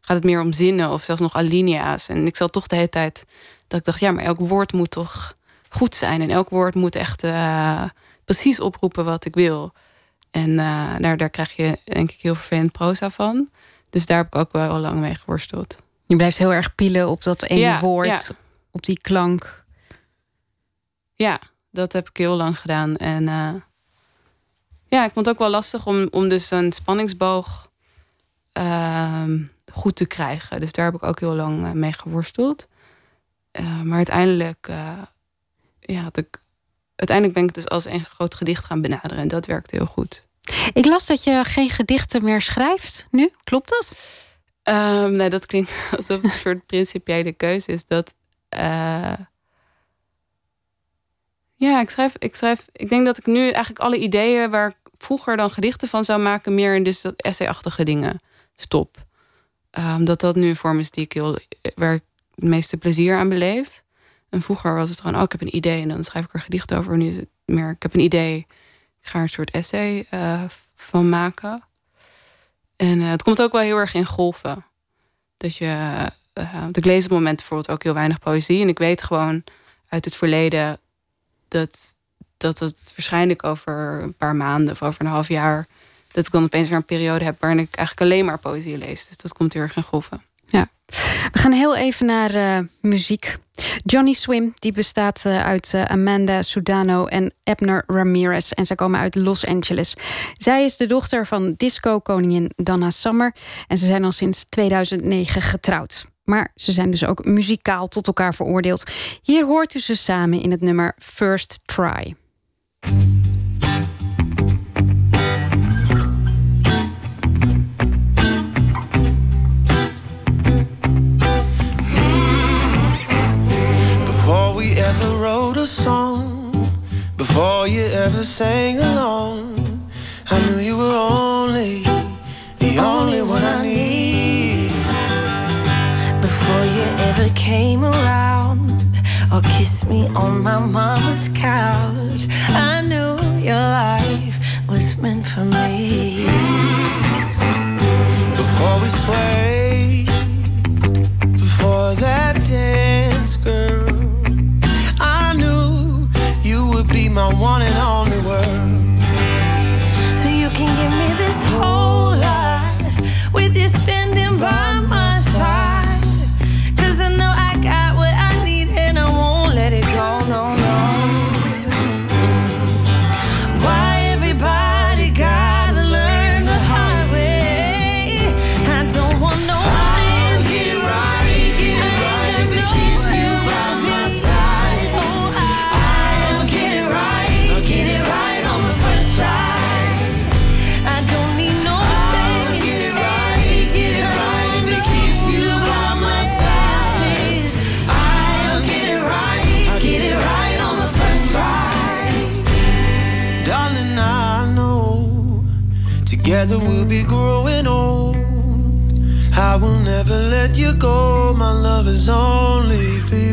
Gaat het meer om zinnen of zelfs nog alinea's. En ik zat toch de hele tijd dat ik dacht, ja, maar elk woord moet toch goed zijn. En elk woord moet echt uh, precies oproepen wat ik wil. En uh, daar, daar krijg je denk ik heel vervelend proza van. Dus daar heb ik ook wel lang mee geworsteld. Je blijft heel erg pielen op dat ene woord, op die klank. Ja, dat heb ik heel lang gedaan. En uh, ja, ik vond het ook wel lastig om, om dus een spanningsboog uh, goed te krijgen. Dus daar heb ik ook heel lang uh, mee geworsteld. Uh, maar uiteindelijk, ja, had ik, uiteindelijk ben ik dus als een groot gedicht gaan benaderen. En dat werkte heel goed. Ik las dat je geen gedichten meer schrijft nu. Klopt dat? Um, nee, dat klinkt alsof het een soort principiële keuze is. Dat ja, ik schrijf, ik schrijf. Ik denk dat ik nu eigenlijk alle ideeën waar ik vroeger dan gedichten van zou maken, meer in dus dat essayachtige dingen stop. Um, dat dat nu een vorm is die ik heel, waar ik het meeste plezier aan beleef. En vroeger was het gewoon, oh, ik heb een idee en dan schrijf ik er gedichten over. Nu is het meer, ik heb een idee, ik ga er een soort essay uh, van maken. En het komt ook wel heel erg in golven. Dat je, uh, ik lees op het moment bijvoorbeeld ook heel weinig poëzie. En ik weet gewoon uit het verleden dat, dat het waarschijnlijk over een paar maanden of over een half jaar. dat ik dan opeens weer een periode heb waarin ik eigenlijk alleen maar poëzie lees. Dus dat komt heel erg in golven. Ja. We gaan heel even naar uh, muziek. Johnny Swim die bestaat uh, uit Amanda Sudano en Ebner Ramirez. En zij komen uit Los Angeles. Zij is de dochter van disco-koningin Donna Summer. En ze zijn al sinds 2009 getrouwd. Maar ze zijn dus ook muzikaal tot elkaar veroordeeld. Hier hoort u ze samen in het nummer First Try. Before we ever wrote a song, before you ever sang along, I knew you were only the only came around or kissed me on my mama's couch, I knew your life was meant for me. Before we sway, before that dance, girl, I knew you would be my one and never let you go. My love is only for you.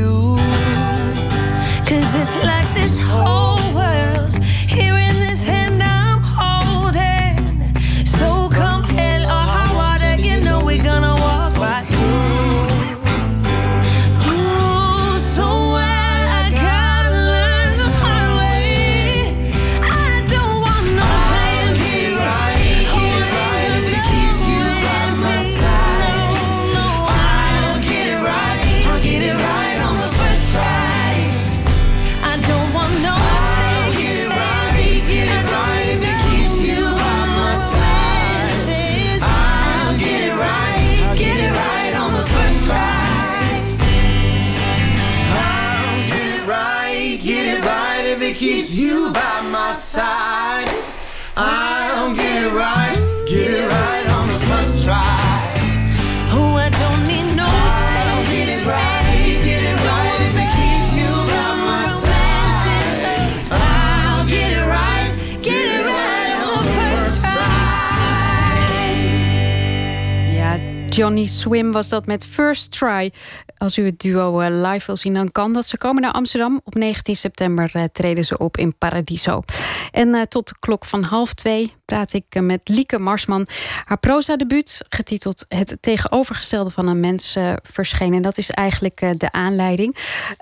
Johnny Swim was dat met First Try. Als u het duo eh, live wil zien, dan kan dat. Ze komen naar Amsterdam. Op 19 september eh, treden ze op in Paradiso. En uh, tot de klok van half twee praat ik met Lieke Marsman. Haar proza-debuut, getiteld Het tegenovergestelde van een mens, verschenen. Dat is eigenlijk de aanleiding.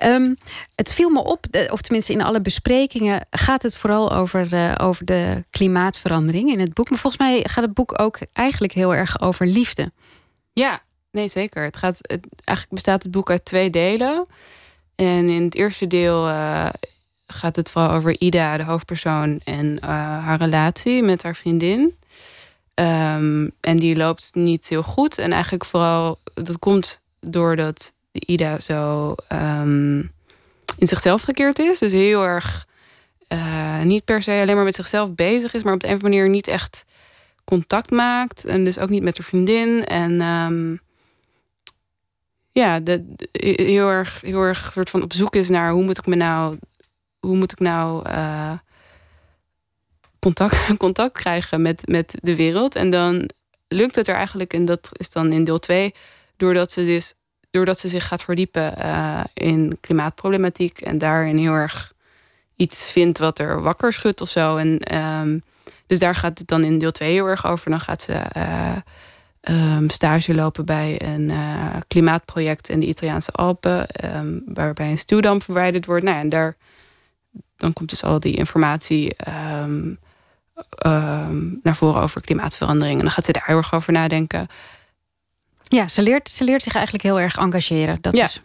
Um, het viel me op, of tenminste in alle besprekingen... gaat het vooral over, over de klimaatverandering in het boek. Maar volgens mij gaat het boek ook eigenlijk heel erg over liefde. Ja, nee, zeker. Het gaat, het, eigenlijk bestaat het boek uit twee delen. En in het eerste deel uh, gaat het vooral over Ida, de hoofdpersoon, en uh, haar relatie met haar vriendin. Um, en die loopt niet heel goed. En eigenlijk vooral, dat komt doordat Ida zo um, in zichzelf gekeerd is. Dus heel erg uh, niet per se alleen maar met zichzelf bezig is, maar op de een of manier niet echt contact maakt. En dus ook niet met haar vriendin. En um, ja, de, heel erg, heel erg soort van op zoek is naar hoe moet ik me nou, hoe moet ik nou uh, contact, contact krijgen met, met de wereld. En dan lukt het er eigenlijk, en dat is dan in deel 2, doordat ze dus doordat ze zich gaat verdiepen uh, in klimaatproblematiek en daarin heel erg iets vindt wat er wakker schudt of zo. En um, dus daar gaat het dan in deel 2 heel erg over. Dan gaat ze uh, um, stage lopen bij een uh, klimaatproject in de Italiaanse Alpen, um, waarbij een stuwdam verwijderd wordt. Nou, en daar dan komt dus al die informatie um, naar voren over klimaatverandering. En dan gaat ze daar heel erg over nadenken. Ja, ze leert, ze leert zich eigenlijk heel erg engageren. Dat ja. is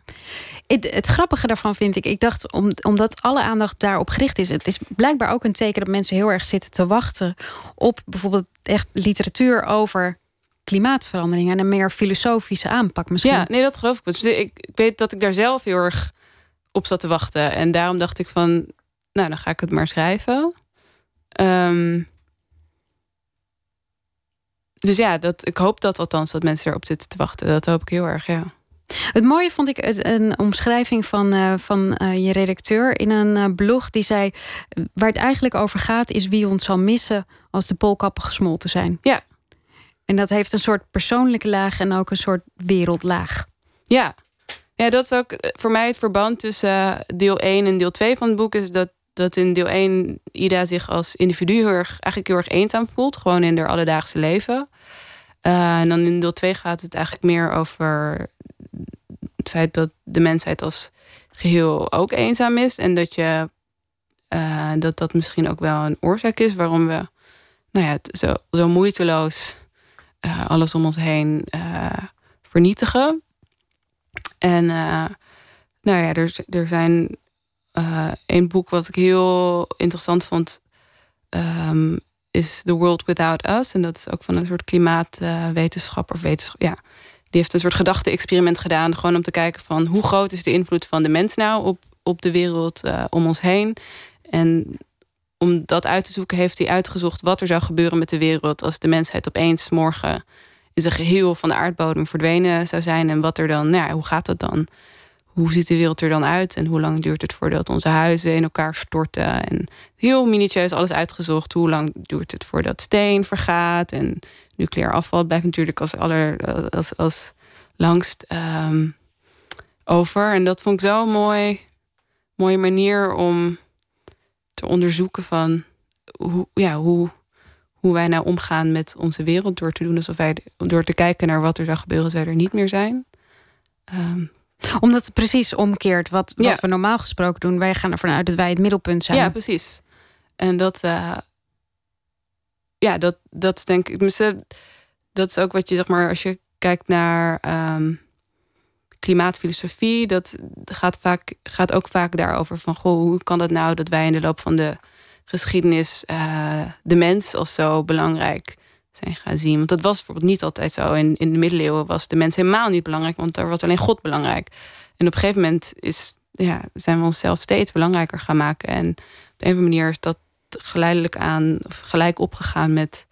het, het, grappige daarvan vind ik, ik dacht om, omdat alle aandacht daarop gericht is, het is blijkbaar ook een teken dat mensen heel erg zitten te wachten op bijvoorbeeld echt literatuur over klimaatverandering en een meer filosofische aanpak misschien. Ja, nee, dat geloof ik. Dus ik, ik weet dat ik daar zelf heel erg op zat te wachten en daarom dacht ik van, nou, dan ga ik het maar schrijven. Um, dus ja, dat, ik hoop dat althans dat mensen erop zitten te wachten. Dat hoop ik heel erg, ja. Het mooie vond ik een omschrijving van, uh, van uh, je redacteur in een uh, blog. Die zei: Waar het eigenlijk over gaat, is wie ons zal missen als de poolkappen gesmolten zijn. Ja. En dat heeft een soort persoonlijke laag en ook een soort wereldlaag. Ja. Ja, dat is ook voor mij het verband tussen deel 1 en deel 2 van het boek. Is dat, dat in deel 1 Ida zich als individu heel erg, eigenlijk heel erg eenzaam voelt. Gewoon in haar alledaagse leven. En dan in deel 2 gaat het eigenlijk meer over het feit dat de mensheid als geheel ook eenzaam is. En dat je uh, dat dat misschien ook wel een oorzaak is waarom we nou ja, zo, zo moeiteloos uh, alles om ons heen vernietigen. En nou ja, er, er zijn een boek wat ik heel interessant vond. Um, is The World Without Us. En dat is ook van een soort klimaatwetenschapper. wetenschap, ja, die heeft een soort gedachte-experiment gedaan. Gewoon om te kijken van hoe groot is de invloed van de mens nou op, op de wereld uh, om ons heen. En om dat uit te zoeken heeft hij uitgezocht wat er zou gebeuren met de wereld als de mensheid opeens morgen in zijn geheel van de aardbodem verdwenen zou zijn. En wat er dan, nou ja, hoe gaat dat dan? Hoe ziet de wereld er dan uit? En hoe lang duurt het voordat onze huizen in elkaar storten? En heel minutieus alles uitgezocht. Hoe lang duurt het voordat steen vergaat? En nucleair afval blijft natuurlijk als, aller, als, als langst um, over. En dat vond ik zo'n mooi, mooie manier om te onderzoeken van hoe, ja, hoe, hoe wij nou omgaan met onze wereld door te doen alsof wij door te kijken naar wat er zou gebeuren, als wij er niet meer zijn. Um, omdat het precies omkeert wat, wat Ja. we normaal gesproken doen. Wij gaan ervan uit dat wij het middelpunt zijn. Ja, precies. En dat, eh, ja, dat, dat denk ik, tenminste, dat is ook wat je zeg maar, als je kijkt naar ehm, klimaatfilosofie, dat gaat, vaak, gaat ook vaak daarover van, goh, hoe kan dat nou dat wij in de loop van de geschiedenis eh, de mens als zo belangrijk zijn gaan zien? Want dat was bijvoorbeeld niet altijd zo. In, in de middeleeuwen was de mens helemaal niet belangrijk, want daar was alleen God belangrijk. En op een gegeven moment is, ja, zijn we onszelf steeds belangrijker gaan maken. En op de een of andere manier is dat geleidelijk aan, of gelijk opgegaan met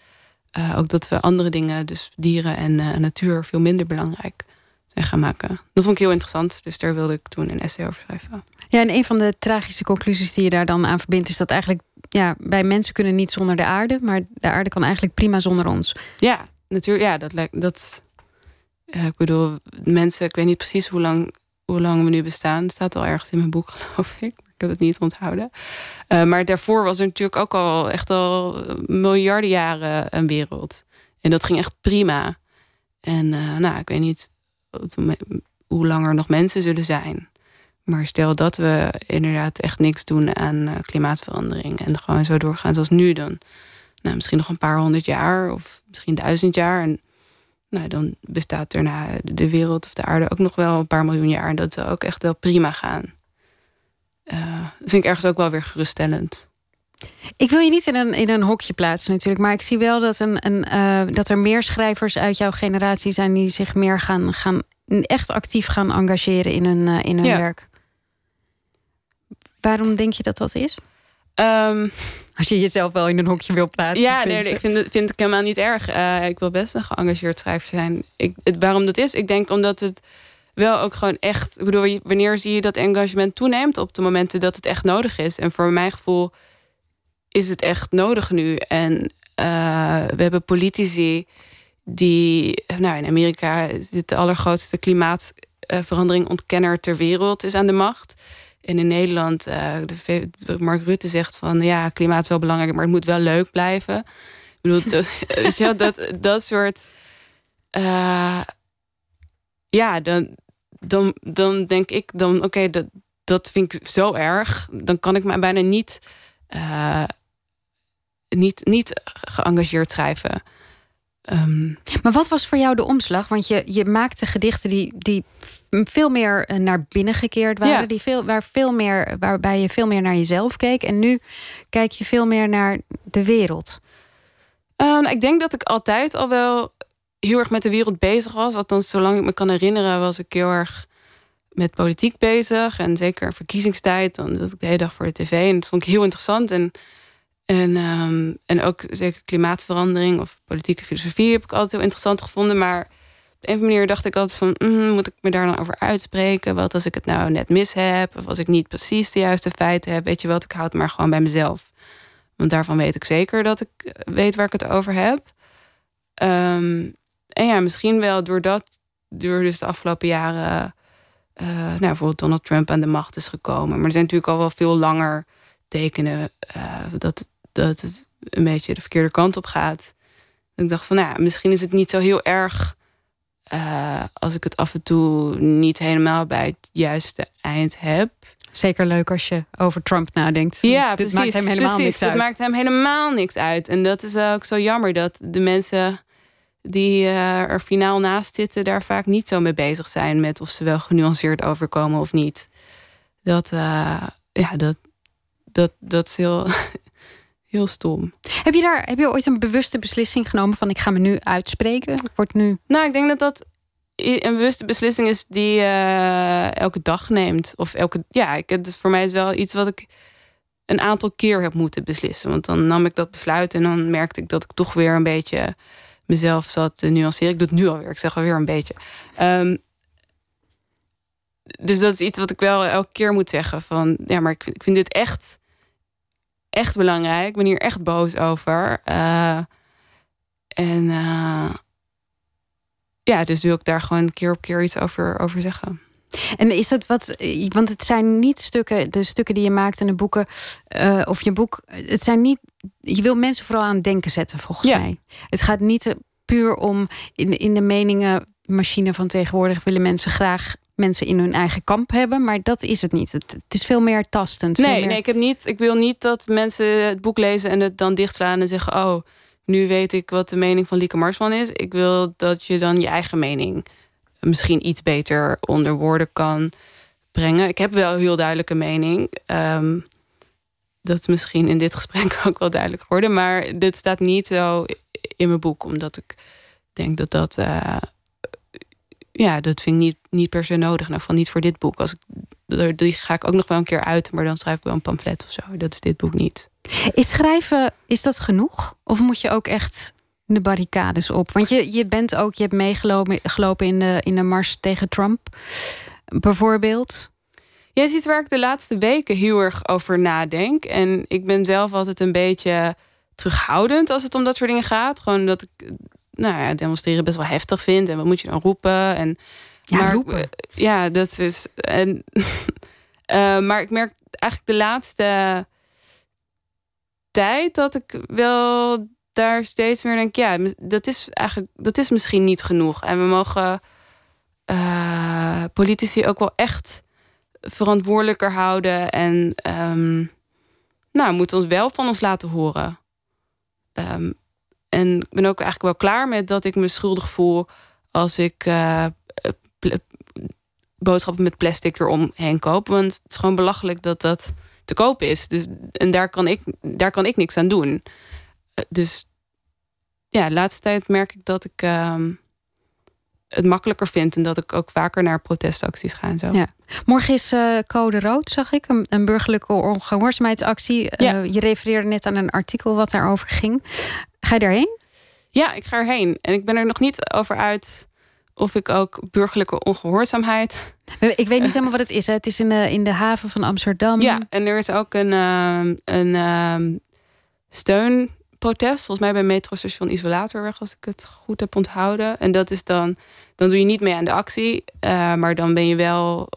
eh, ook dat we andere dingen, dus dieren en eh, natuur, veel minder belangrijk zijn gaan maken. Dat vond ik heel interessant, dus daar wilde ik toen een essay over schrijven. Ja, en een van de tragische conclusies die je daar dan aan verbindt, is dat eigenlijk ja, wij mensen kunnen niet zonder de aarde, maar de aarde kan eigenlijk prima zonder ons. Ja, natuurlijk, ja, dat lijkt dat. ik bedoel, mensen, ik weet niet precies hoe lang, hoe lang we nu bestaan. Het staat al ergens in mijn boek, geloof ik. Ik heb het niet onthouden. Uh, maar daarvoor was er natuurlijk ook al echt al miljarden jaren een wereld. En dat ging echt prima. En uh, nou, ik weet niet hoe lang er nog mensen zullen zijn. Maar stel dat we inderdaad echt niks doen aan uh, klimaatverandering en gewoon zo doorgaan zoals nu, dan nou, misschien nog een paar honderd jaar of misschien duizend jaar. En nou, dan bestaat er na de wereld of de aarde ook nog wel een paar miljoen jaar. En dat zou ook echt wel prima gaan. Uh, dat vind ik ergens ook wel weer geruststellend. Ik wil je niet in een, in een hokje plaatsen natuurlijk. Maar ik zie wel dat, een, een, uh, dat er meer schrijvers uit jouw generatie zijn... die zich meer gaan, gaan echt actief gaan engageren in hun, uh, in hun ja. werk. Waarom denk je dat dat is? Um, Als je jezelf wel in een hokje wil plaatsen. Ja, nee, ik vind het, vind ik helemaal niet erg. Uh, ik wil best een geëngageerd schrijver zijn. Ik, het, waarom dat is? Ik denk omdat het wel ook gewoon echt... Ik bedoel, wanneer zie je dat engagement toeneemt? Op de momenten dat het echt nodig is. En voor mijn gevoel is het echt nodig nu. En uh, we hebben politici die... Nou, in Amerika zit de allergrootste klimaatverandering ontkenner ter wereld is aan de macht. In Nederland, uh, de, Mark Rutte zegt van... ja, klimaat is wel belangrijk, maar het moet wel leuk blijven. Ik bedoel, dat, je, dat, dat soort... Uh, ja, dan, dan, dan denk ik dan, oké, dat, dat vind ik zo erg. Dan kan ik me bijna niet, uh, niet, niet geëngageerd schrijven. Um, maar wat was voor jou de omslag? Want je, je maakte gedichten die, die veel meer eh, naar binnen gekeerd waren. Ja. Die veel, waar veel meer, waarbij je veel meer naar jezelf keek. En nu kijk je veel meer naar de wereld. Uh, ik denk dat ik altijd al wel heel erg met de wereld bezig was. Althans, zolang ik me kan herinneren, was ik heel erg met politiek bezig. En zeker verkiezingstijd, dan zat ik de hele dag voor de tv. En dat vond ik heel interessant. En, en, um, en ook zeker klimaatverandering of politieke filosofie heb ik altijd heel interessant gevonden. Maar op een manier dacht ik altijd van... Mm, moet ik me daar dan over uitspreken? Wat als ik het nou net mis heb? Of als ik niet precies de juiste feiten heb? Weet je wat, ik houd het maar gewoon bij mezelf. Want daarvan weet ik zeker dat ik weet waar ik het over heb. Um, en ja, misschien wel doordat... door dus de afgelopen jaren... Uh, nou, bijvoorbeeld Donald Trump aan de macht is gekomen. Maar er zijn natuurlijk al wel veel langer tekenen... Uh, dat, dat het een beetje de verkeerde kant op gaat. Ik dacht van, nou ja, misschien is het niet zo heel erg uh, als ik het af en toe niet helemaal bij het juiste eind heb. Zeker leuk als je over Trump nadenkt. Ja, Dit precies. maakt hem helemaal precies, niks uit. Het maakt hem helemaal niks uit. En dat is ook zo jammer dat de mensen die uh, er finaal naast zitten, daar vaak niet zo mee bezig zijn met of ze wel genuanceerd overkomen of niet. Dat, uh, ja, dat, dat, dat is heel, heel stom. Heb je daar heb je ooit een bewuste beslissing genomen van ik ga me nu uitspreken? Ik word nu. Nou, ik denk dat dat een bewuste beslissing is die je uh, elke dag neemt. Of elke. Ja, ik, het, voor mij is wel iets wat ik een aantal keer heb moeten beslissen. Want dan nam ik dat besluit en dan merkte ik dat ik toch weer een beetje mezelf zat te nuanceren. Ik doe het nu alweer, ik zeg alweer een beetje. Um, dus dat is iets wat ik wel elke keer moet zeggen. Van ja, maar ik, ik vind dit echt echt belangrijk. Ik ben hier echt boos over. Uh, en uh, ja, dus wil ik daar gewoon keer op keer iets over, over zeggen. En is dat wat, want het zijn niet stukken, de stukken die je maakt in de boeken, uh, of je boek, het zijn niet, je wil mensen vooral aan het denken zetten, volgens ja. mij. Het gaat niet puur om, in, in de meningenmachine van tegenwoordig willen mensen graag mensen in hun eigen kamp hebben, maar dat is het niet. Het, het is veel meer tastend. Nee, meer... nee ik, heb niet, ik wil niet dat mensen het boek lezen en het dan dichtslaan en zeggen: Oh, nu weet ik wat de mening van Lieke Marsman is. Ik wil dat je dan je eigen mening misschien iets beter onder woorden kan brengen. Ik heb wel een heel duidelijke mening. Um, dat is misschien in dit gesprek ook wel duidelijk geworden, maar dit staat niet zo in mijn boek, omdat ik denk dat dat. Uh, ja, dat vind ik niet, niet per se nodig. Nou, van niet voor dit boek. Als ik, die ga ik ook nog wel een keer uit, maar dan schrijf ik wel een pamflet of zo. Dat is dit boek niet. Is schrijven, is dat genoeg? Of moet je ook echt de barricades op? Want je, je bent ook, je hebt meegelopen in de, in de mars tegen Trump, bijvoorbeeld. Ja, is iets waar ik de laatste weken heel erg over nadenk. En ik ben zelf altijd een beetje terughoudend als het om dat soort dingen gaat. Gewoon dat ik nou ja, demonstreren best wel heftig vind. En wat moet je dan roepen? En, Ja, maar, roepen. eh, Ja, dat is. En, eh, maar ik merk eigenlijk de laatste tijd dat ik wel daar steeds meer denk, ja, dat is eigenlijk dat is misschien niet genoeg. En we mogen eh, politici ook wel echt verantwoordelijker houden en ehm, nou, moeten ons wel van ons laten horen. Ehm, en ik ben ook eigenlijk wel klaar met dat ik me schuldig voel als ik eh, boodschappen met plastic eromheen koop. Want het is gewoon belachelijk dat dat te koop is. Dus, en daar kan, ik, daar kan ik niks aan doen. Eh, Dus ja, de laatste tijd merk ik dat ik ehm, het makkelijker vind. En dat ik ook vaker naar protestacties ga en zo. Ja. Morgen is eh, code rood, zag ik. Een, een burgerlijke ongehoorzaamheidsactie. Eh, je refereerde net aan een artikel wat daarover ging. Ga je daarheen? Ja, ik ga erheen. En ik ben er nog niet over uit of ik ook burgerlijke ongehoorzaamheid. Ik weet niet helemaal wat het is. Hè. Het is in de, in de haven van Amsterdam. Ja, en er is ook een, ehm, een ehm, steunprotest. Volgens mij bij metrostation Isolatorweg, als ik het goed heb onthouden. En dat is dan, dan doe je niet mee aan de actie. eh, maar dan ben je wel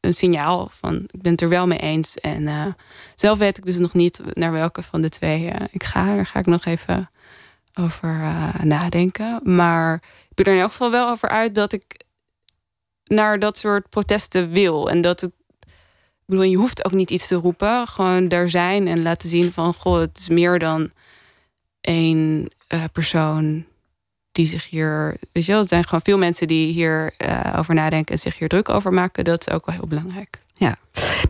een signaal van ik ben het er wel mee eens. En eh, zelf weet ik dus nog niet naar welke van de twee eh, ik ga. Daar ga ik nog even over eh, nadenken. Maar ik ben er in elk geval wel over uit dat ik naar dat soort protesten wil. En dat het. Ik bedoel, je hoeft ook niet iets te roepen. Gewoon daar zijn en laten zien van goh, het is meer dan één eh, persoon die zich hier. Weet je wel, het zijn gewoon veel mensen die hier eh, over nadenken en zich hier druk over maken. Dat is ook wel heel belangrijk.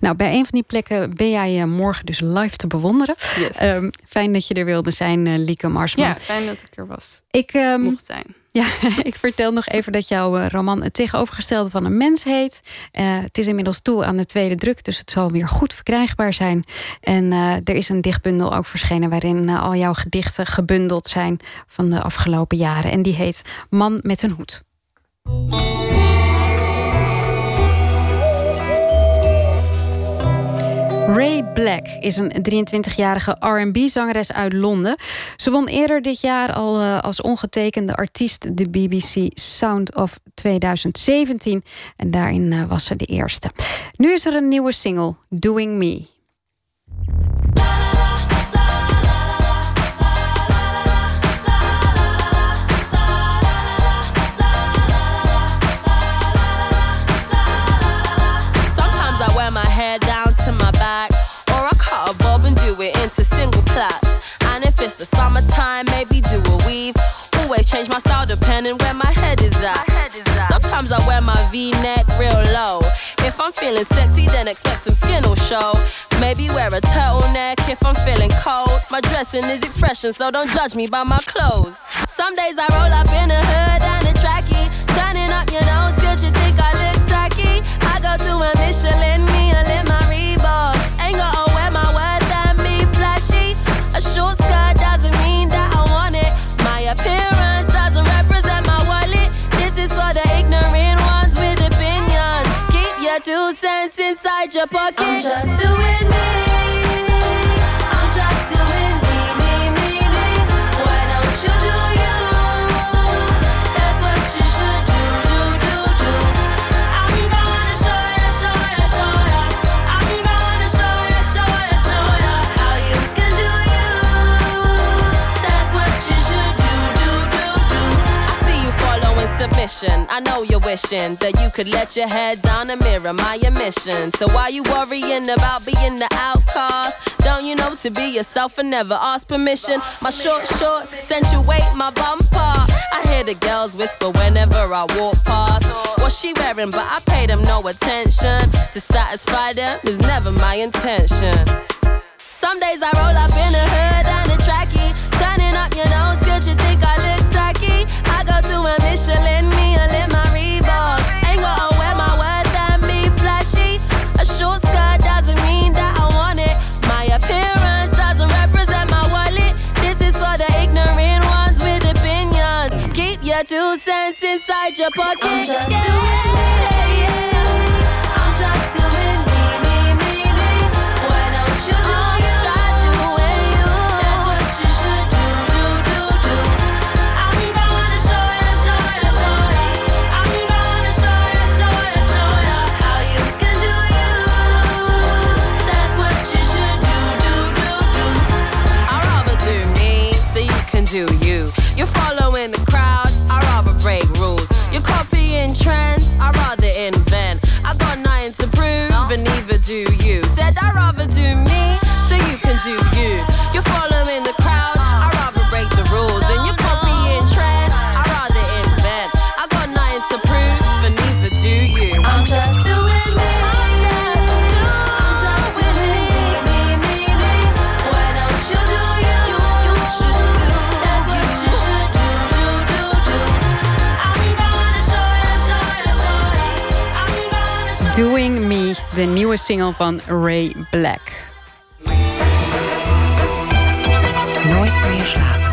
Nou, bij een van die plekken ben jij eh, morgen dus live te bewonderen. Yes. Ehm, fijn dat je er wilde zijn, eh, Lieke Marsman. ja, fijn dat ik er was. Ik, ehm, Mocht zijn. ja, ik vertel nog even dat jouw eh, roman Het tegenovergestelde van een mens heet. Het is inmiddels toe aan de tweede druk, dus het zal weer goed verkrijgbaar zijn. En er is een dichtbundel ook verschenen waarin al jouw gedichten gebundeld zijn van de afgelopen jaren. En die heet Man met een hoed. Ray Black is een 23-jarige RB-zangeres uit Londen. Ze won eerder dit jaar al eh, als ongetekende artiest de BBC Sound of 2017. En daarin eh, was ze de eerste. Nu is er een nieuwe single, Doing Me. The summertime, maybe do a weave. Always change my style depending where my head is at. Sometimes I wear my V-neck real low. If I'm feeling sexy, then expect some skin will show. Maybe wear a turtleneck if I'm feeling cold. My dressing is expression, so don't judge me by my clothes. Some days I roll up in a hood and a trackie. Turning up your nose, good, you think I look tacky. I go to a Michelin, your pocket. I'm just doing me. I know you're wishing that you could let your head down and mirror my emission. So why you worrying about being the outcast? Don't you know to be yourself and never ask permission? My short shorts accentuate my bumper. I hear the girls whisper whenever I walk past. What's she wearing? But I pay them no attention. To satisfy them is never my intention. Some days I roll up in a hood and a trackie. Turning up your nose, good, you think I look tacky. I go to a Michelin, up again. De nieuwe single van Ray Black. Nooit meer slapen.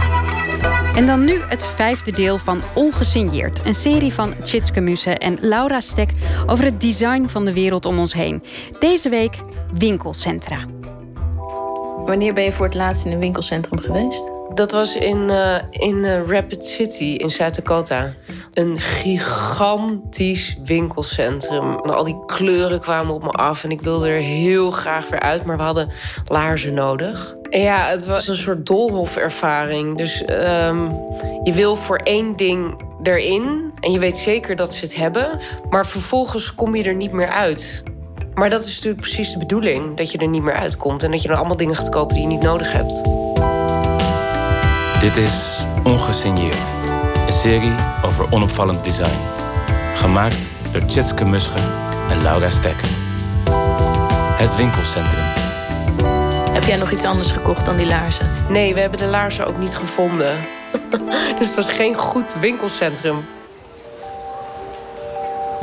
En dan nu het vijfde deel van Ongesigneerd. Een serie van Tjitske Mussen en Laura Stek over het design van de wereld om ons heen. Deze week winkelcentra. Wanneer ben je voor het laatst in een winkelcentrum geweest? Dat was in, uh, in uh, Rapid City in Zuid-Dakota. Een gigantisch winkelcentrum. En al die kleuren kwamen op me af en ik wilde er heel graag weer uit, maar we hadden laarzen nodig. En ja, het was een soort doolhofervaring. Dus um, je wil voor één ding erin en je weet zeker dat ze het hebben, maar vervolgens kom je er niet meer uit. Maar dat is natuurlijk precies de bedoeling: dat je er niet meer uitkomt en dat je dan allemaal dingen gaat kopen die je niet nodig hebt. Dit is Ongesigneerd, een serie over onopvallend design. Gemaakt door Tjitske Musche en Laura Stekker. Het winkelcentrum. Heb jij nog iets anders gekocht dan die laarzen? Nee, we hebben de laarzen ook niet gevonden. dus het was geen goed winkelcentrum.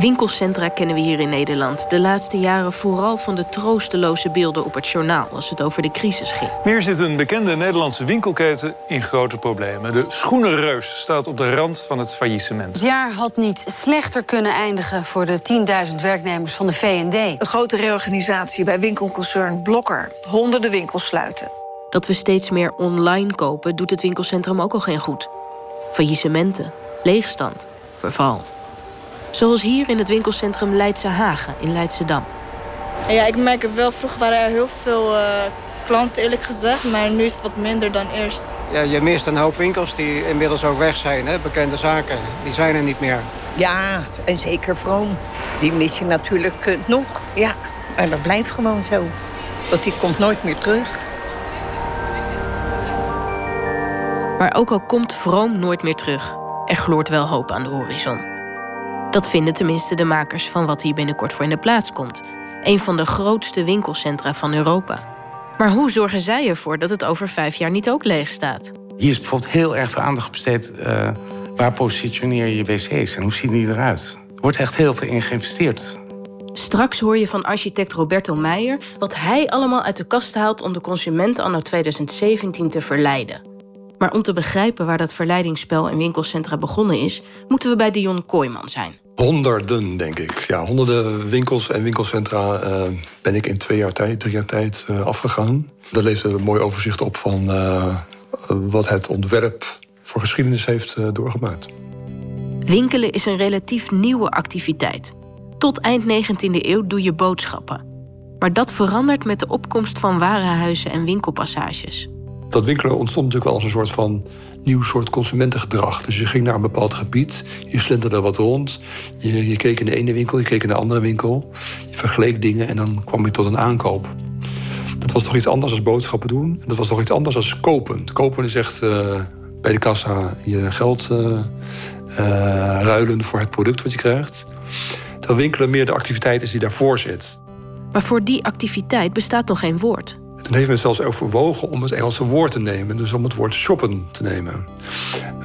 Winkelcentra kennen we hier in Nederland. De laatste jaren vooral van de troosteloze beelden op het journaal als het over de crisis ging. Hier zit een bekende Nederlandse winkelketen in grote problemen. De schoenenreus staat op de rand van het faillissement. Het jaar had niet slechter kunnen eindigen voor de 10.000 werknemers van de V&D. Een grote reorganisatie bij winkelconcern Blokker. Honderden winkels sluiten. Dat we steeds meer online kopen, doet het winkelcentrum ook al geen goed. Faillissementen, leegstand, verval. Zoals hier in het winkelcentrum Leidse Hagen in Leidschendam. Ja, ik merk het wel. Vroeger waren er heel veel uh, klanten, eerlijk gezegd. Maar nu is het wat minder dan eerst. Ja, je mist een hoop winkels die inmiddels ook weg zijn. Hè? Bekende zaken, die zijn er niet meer. Ja, en zeker Vroom. Die mis je natuurlijk uh, nog. Ja, en dat blijft gewoon zo. Want die komt nooit meer terug. Maar ook al komt Vroom nooit meer terug... er gloort wel hoop aan de horizon. Dat vinden tenminste de makers van wat hier binnenkort voor in de plaats komt. Een van de grootste winkelcentra van Europa. Maar hoe zorgen zij ervoor dat het over vijf jaar niet ook leeg staat? Hier is bijvoorbeeld heel erg veel aandacht besteed... Uh, waar positioneer je je wc's en hoe zien die eruit? Er wordt echt heel veel in geïnvesteerd. Straks hoor je van architect Roberto Meijer... wat hij allemaal uit de kast haalt om de consument anno 2017 te verleiden. Maar om te begrijpen waar dat verleidingsspel in winkelcentra begonnen is... moeten we bij Dion Kooijman zijn. Honderden, denk ik. Ja, honderden winkels en winkelcentra uh, ben ik in twee jaar tijd, drie jaar tijd uh, afgegaan. Dat levert een mooi overzicht op van uh, wat het ontwerp voor geschiedenis heeft doorgemaakt. Winkelen is een relatief nieuwe activiteit. Tot eind 19e eeuw doe je boodschappen. Maar dat verandert met de opkomst van warenhuizen en winkelpassages. Dat winkelen ontstond natuurlijk wel als een soort van nieuw soort consumentengedrag. Dus je ging naar een bepaald gebied, je slenterde wat rond, je, keek in de ene winkel, je keek in de andere winkel, je vergeleek dingen en dan kwam je tot een aankoop. Dat was toch iets anders als boodschappen doen. En dat was toch iets anders als kopen. Kopen is echt uh, bij de kassa je geld uh, uh, ruilen voor het product wat je krijgt. Terwijl winkelen meer de activiteit is die daarvoor zit. Maar voor die activiteit bestaat nog geen woord. Toen heeft men zelfs overwogen om het Engelse woord te nemen. Dus om het woord shoppen te nemen.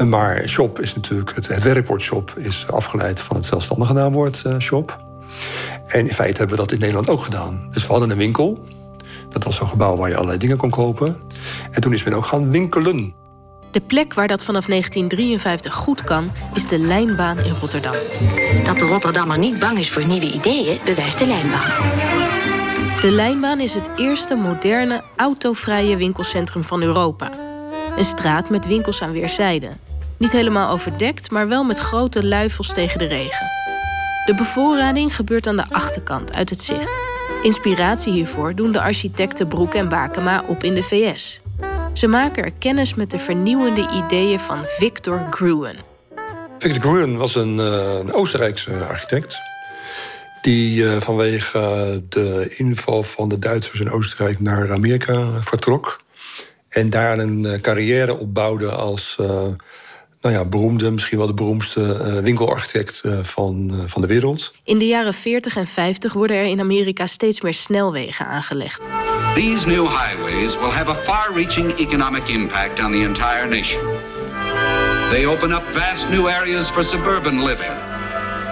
Maar shop is natuurlijk, het, het werkwoord shop is afgeleid van het zelfstandige naamwoord uh, shop. En in feite hebben we dat in Nederland ook gedaan. Dus we hadden een winkel. Dat was zo'n gebouw waar je allerlei dingen kon kopen. En toen is men ook gaan winkelen. De plek waar dat vanaf 1953 goed kan, is de lijnbaan in Rotterdam. Dat de Rotterdammer niet bang is voor nieuwe ideeën, bewijst de lijnbaan. De lijnbaan is het eerste moderne, autovrije winkelcentrum van Europa. Een straat met winkels aan weerszijden. Niet helemaal overdekt, maar wel met grote luifels tegen de regen. De bevoorrading gebeurt aan de achterkant, uit het zicht. Inspiratie hiervoor doen de architecten Broek en Bakema op in de VS. Ze maken er kennis met de vernieuwende ideeën van Victor Gruen. Victor Gruen was een, een Oostenrijkse architect die uh, vanwege de inval van de Duitsers in Oostenrijk naar Amerika vertrok. En daar een uh, carrière opbouwde als uh, nou ja, beroemde, misschien wel de beroemdste winkelarchitect van, van de wereld. In de jaren 40 en 50 worden er in Amerika steeds meer snelwegen aangelegd. These new highways will have a far-reaching economic impact on the entire nation. They open up vast new areas for suburban living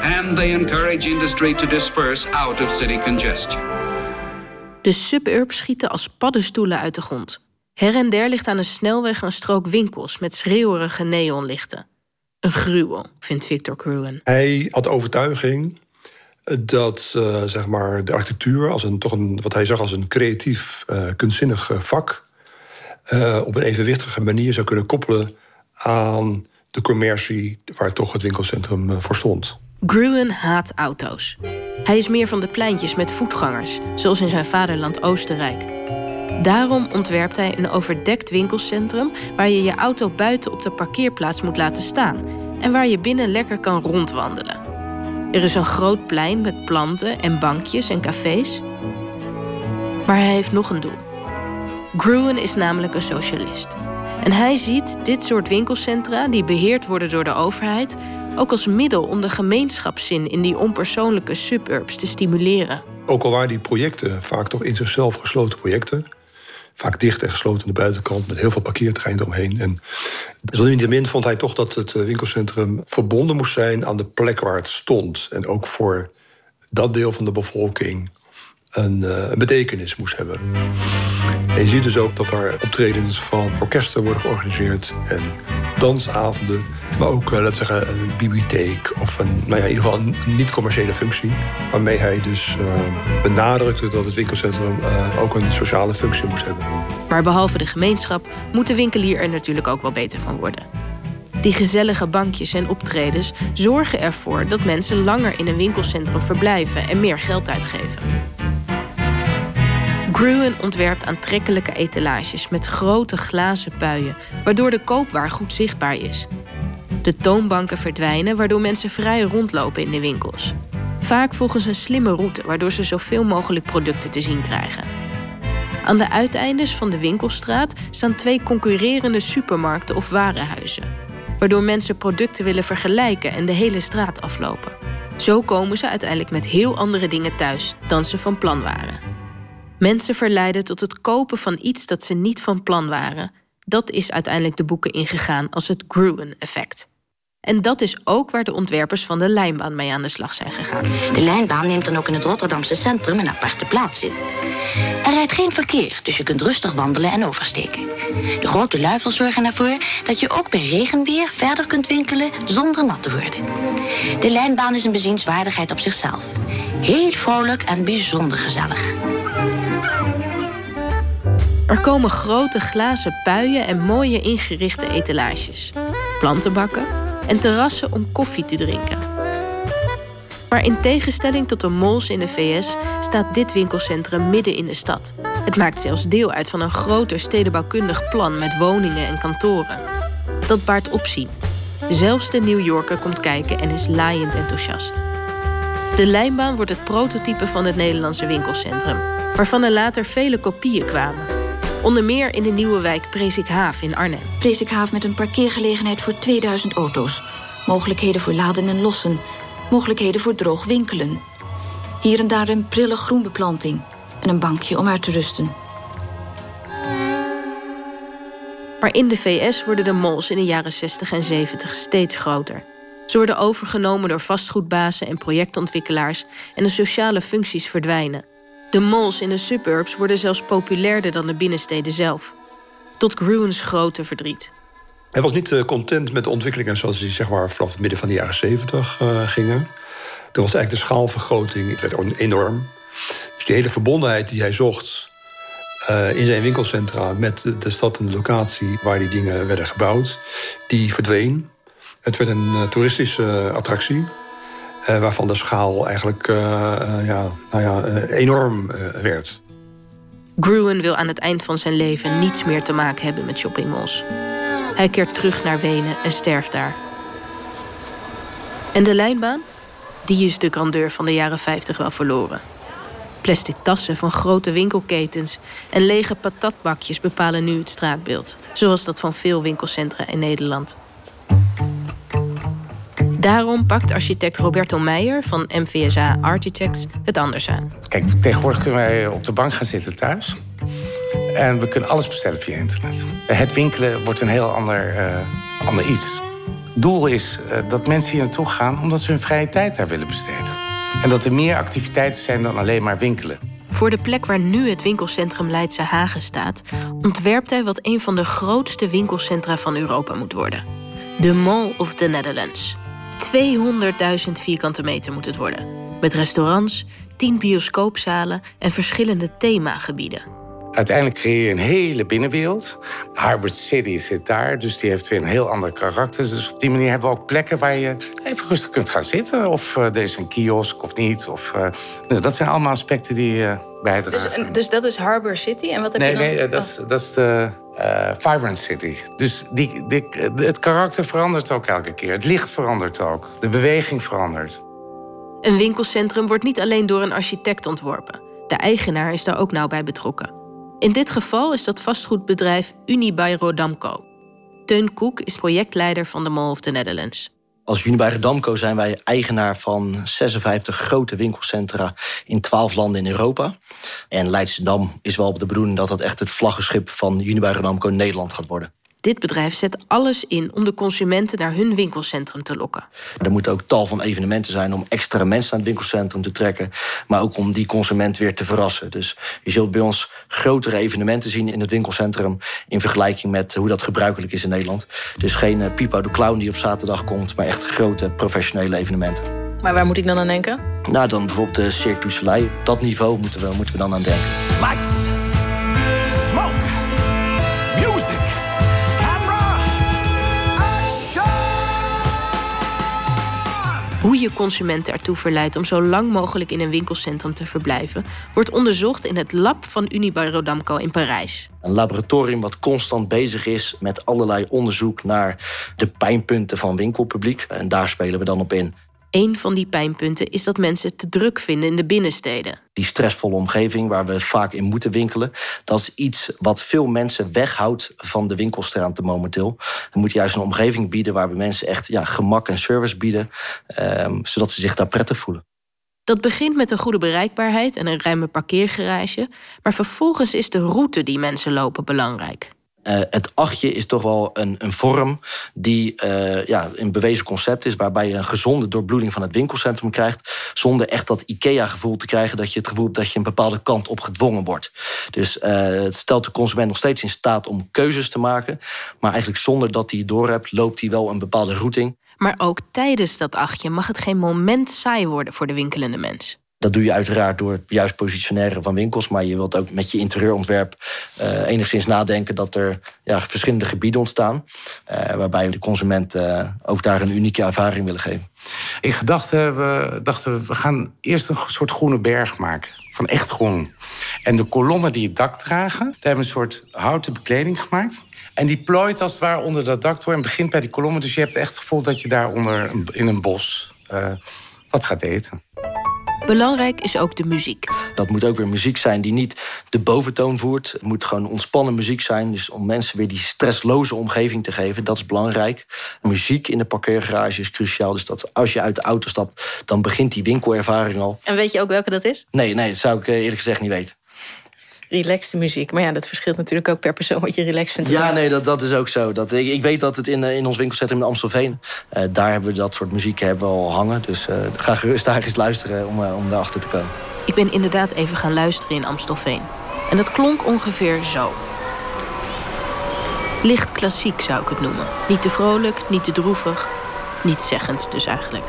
and they encourage industry to disperse out of city congestion. De suburbs schieten als paddenstoelen uit de grond. Her en der ligt aan een snelweg een strook winkels met schreeuwerige neonlichten. Een gruwel, vindt Victor Gruen. Hij had overtuiging dat uh, zeg maar de architectuur, als een, toch een, wat hij zag als een creatief, uh, kunstzinnig vak, uh, op een evenwichtige manier zou kunnen koppelen aan de commercie waar toch het winkelcentrum voor stond. Gruen haat auto's. Hij is meer van de pleintjes met voetgangers, zoals in zijn vaderland Oostenrijk. Daarom ontwerpt hij een overdekt winkelcentrum waar je je auto buiten op de parkeerplaats moet laten staan en waar je binnen lekker kan rondwandelen. Er is een groot plein met planten en bankjes en cafés. Maar hij heeft nog een doel. Gruen is namelijk een socialist. En hij ziet dit soort winkelcentra, die beheerd worden door de overheid, ook als middel om de gemeenschapszin in die onpersoonlijke suburbs te stimuleren. Ook al waren die projecten vaak toch in zichzelf gesloten projecten, vaak dicht en gesloten aan de buitenkant met heel veel parkeerterrein eromheen. En desalniettemin vond hij toch dat het winkelcentrum verbonden moest zijn aan de plek waar het stond. En ook voor dat deel van de bevolking een, uh, een betekenis moest hebben. En je ziet dus ook dat er optredens van orkesten worden georganiseerd en dansavonden, maar ook, uh, laten zeggen, een bibliotheek of een, nou ja, in ieder geval een niet-commerciële functie. Waarmee hij dus uh, benadrukte dat het winkelcentrum ook een sociale functie moest hebben. Maar behalve de gemeenschap moet de winkelier er natuurlijk ook wel beter van worden. Die gezellige bankjes en optredens zorgen ervoor dat mensen langer in een winkelcentrum verblijven en meer geld uitgeven. Gruen ontwerpt aantrekkelijke etalages met grote glazen puien, waardoor de koopwaar goed zichtbaar is. De toonbanken verdwijnen, waardoor mensen vrij rondlopen in de winkels. Vaak volgens een slimme route, waardoor ze zoveel mogelijk producten te zien krijgen. Aan de uiteindes van de winkelstraat staan twee concurrerende supermarkten of warenhuizen, waardoor mensen producten willen vergelijken en de hele straat aflopen. Zo komen ze uiteindelijk met heel andere dingen thuis dan ze van plan waren. Mensen verleiden tot het kopen van iets dat ze niet van plan waren. Dat is uiteindelijk de boeken ingegaan als het Gruen-effect. En dat is ook waar de ontwerpers van de lijnbaan mee aan de slag zijn gegaan. De lijnbaan neemt dan ook in het Rotterdamse centrum een aparte plaats in. Er rijdt geen verkeer, dus je kunt rustig wandelen en oversteken. De grote luifels zorgen ervoor dat je ook bij regenweer verder kunt winkelen zonder nat te worden. De lijnbaan is een bezienswaardigheid op zichzelf. Heel vrolijk en bijzonder gezellig. Er komen grote glazen puien en mooie ingerichte etalages, plantenbakken en terrassen om koffie te drinken. Maar in tegenstelling tot de malls in de VS staat dit winkelcentrum midden in de stad. Het maakt zelfs deel uit van een groter stedenbouwkundig plan met woningen en kantoren. Dat baart opzien. Zelfs de New Yorker komt kijken en is laaiend enthousiast. De lijnbaan wordt het prototype van het Nederlandse winkelcentrum, waarvan er later vele kopieën kwamen. Onder meer in de nieuwe wijk Presikhaaf in Arnhem. Presikhaaf met een parkeergelegenheid voor 2000 auto's. Mogelijkheden voor laden en lossen. Mogelijkheden voor droog winkelen. Hier en daar een prille groenbeplanting. En een bankje om uit te rusten. Maar in de VS worden de malls in de jaren 60 en 70 steeds groter. Ze worden overgenomen door vastgoedbazen en projectontwikkelaars en de sociale functies verdwijnen. De malls in de suburbs worden zelfs populairder dan de binnensteden zelf. Tot Gruen's grote verdriet. Hij was niet eh, content met de ontwikkelingen zoals die zeg maar, vanaf het midden van de jaren 70 uh, gingen. Er was eigenlijk de schaalvergroting, het werd enorm. Dus die hele verbondenheid die hij zocht uh, in zijn winkelcentra met de, stad en de locatie waar die dingen werden gebouwd, die verdween. Het werd een toeristische attractie. Uh, waarvan de schaal eigenlijk uh, uh, ja, nou ja, enorm werd. Gruen wil aan het eind van zijn leven niets meer te maken hebben met shoppingmalls. Hij keert terug naar Wenen en sterft daar. En de lijnbaan? Die is de grandeur van de jaren 50 wel verloren. Plastic tassen van grote winkelketens en lege patatbakjes bepalen nu het straatbeeld, zoals dat van veel winkelcentra in Nederland. Daarom pakt architect Roberto Meijer van MVSA Architects het anders aan. Kijk, tegenwoordig kunnen wij op de bank gaan zitten thuis. En we kunnen alles bestellen via internet. Het winkelen wordt een heel ander, uh, ander iets. doel is uh, dat mensen hier naartoe gaan omdat ze hun vrije tijd daar willen besteden. En dat er meer activiteiten zijn dan alleen maar winkelen. Voor de plek waar nu het winkelcentrum Leidse Hagen staat, ontwerpt hij wat een van de grootste winkelcentra van Europa moet worden: de Mall of the Netherlands. 200.000 vierkante meter moet het worden. Met restaurants, 10 bioscoopzalen en verschillende themagebieden. Uiteindelijk creëer je een hele binnenwereld. Harvard City zit daar, dus die heeft weer een heel ander karakter. Dus op die manier hebben we ook plekken waar je even rustig kunt gaan zitten. Of uh, er is een kiosk of niet. Of, uh, dat zijn allemaal aspecten die uh, bijdragen. Dus, dus dat is Harbor City? En wat heb nee, je dan? Nee, dat, is, dat is de Vibrant City. Dus die, het karakter verandert ook elke keer. Het licht verandert ook. De beweging verandert. Een winkelcentrum wordt niet alleen door een architect ontworpen. De eigenaar is daar ook nauw bij betrokken. In dit geval is dat vastgoedbedrijf Unibail-Rodamco. Teun Koek is projectleider van de Mall of the Netherlands. Als Unibail-Rodamco zijn wij eigenaar van 56 grote winkelcentra in 12 landen in Europa. En Leidschendam is wel de bedoeling dat dat echt het vlaggenschip van Unibail-Rodamco Nederland gaat worden. Dit bedrijf zet alles in om de consumenten naar hun winkelcentrum te lokken. Er moeten ook tal van evenementen zijn om extra mensen naar het winkelcentrum te trekken. Maar ook om die consument weer te verrassen. Dus je zult bij ons grotere evenementen zien in het winkelcentrum. In vergelijking met hoe dat gebruikelijk is in Nederland. Dus geen uh, Pipo de Clown die op zaterdag komt. Maar echt grote professionele evenementen. Maar waar moet ik dan aan denken? Nou, dan bijvoorbeeld de Cirque du Soleil. Dat niveau moeten we, moeten we dan aan denken. Lights, Hoe je consumenten ertoe verleidt om zo lang mogelijk in een winkelcentrum te verblijven, wordt onderzocht in het lab van Unibail Rodamco in Parijs. Een laboratorium wat constant bezig is met allerlei onderzoek naar de pijnpunten van winkelpubliek. En daar spelen we dan op in. Een van die pijnpunten is dat mensen het te druk vinden in de binnensteden. Die stressvolle omgeving waar we vaak in moeten winkelen, dat is iets wat veel mensen weghoudt van de winkelstraat momenteel. We moeten juist een omgeving bieden waar we mensen echt ja, gemak en service bieden, ehm, zodat ze zich daar prettig voelen. Dat begint met een goede bereikbaarheid en een ruime parkeergarage, maar vervolgens is de route die mensen lopen belangrijk. Uh, het achtje is toch wel een, een vorm die uh, ja, een bewezen concept is, waarbij je een gezonde doorbloeding van het winkelcentrum krijgt, zonder echt dat IKEA-gevoel te krijgen dat je het gevoel hebt dat je een bepaalde kant op gedwongen wordt. Dus uh, het stelt de consument nog steeds in staat om keuzes te maken, maar eigenlijk zonder dat hij doorhebt, loopt hij wel een bepaalde routing. Maar ook tijdens dat achtje mag het geen moment saai worden voor de winkelende mens. Dat doe je uiteraard door het juist positioneren van winkels. Maar je wilt ook met je interieurontwerp uh, enigszins nadenken dat er ja, verschillende gebieden ontstaan. Uh, waarbij de consument uh, ook daar een unieke ervaring willen geven. In gedachten dachten we, we gaan eerst een soort groene berg maken. Van echt groen. En de kolommen die het dak dragen, daar hebben we een soort houten bekleding gemaakt. En die plooit als het ware onder dat dak door en begint bij die kolommen. Dus je hebt echt het gevoel dat je daaronder in een bos wat gaat eten. Belangrijk is ook de muziek. Dat moet ook weer muziek zijn die niet de boventoon voert. Het moet gewoon ontspannen muziek zijn. Dus om mensen weer die stressloze omgeving te geven, dat is belangrijk. Muziek in de parkeergarage is cruciaal. Dus dat als je uit de auto stapt, dan begint die winkelervaring al. En weet je ook welke dat is? Nee, nee dat zou ik eerlijk gezegd niet weten relaxte muziek. Maar ja, dat verschilt natuurlijk ook per persoon wat je relaxed vindt. Ja, nee, dat, dat is ook zo. Dat, ik, ik weet dat het in, in ons winkelcentrum in Amstelveen... Uh, daar hebben we dat soort muziek hebben we al hangen. Dus uh, ga gerust daar eens luisteren om, uh, om daarachter te komen. Ik ben inderdaad even gaan luisteren in Amstelveen. En dat klonk ongeveer zo. Licht klassiek zou ik het noemen. Niet te vrolijk, niet te droevig. Niet zeggend dus eigenlijk.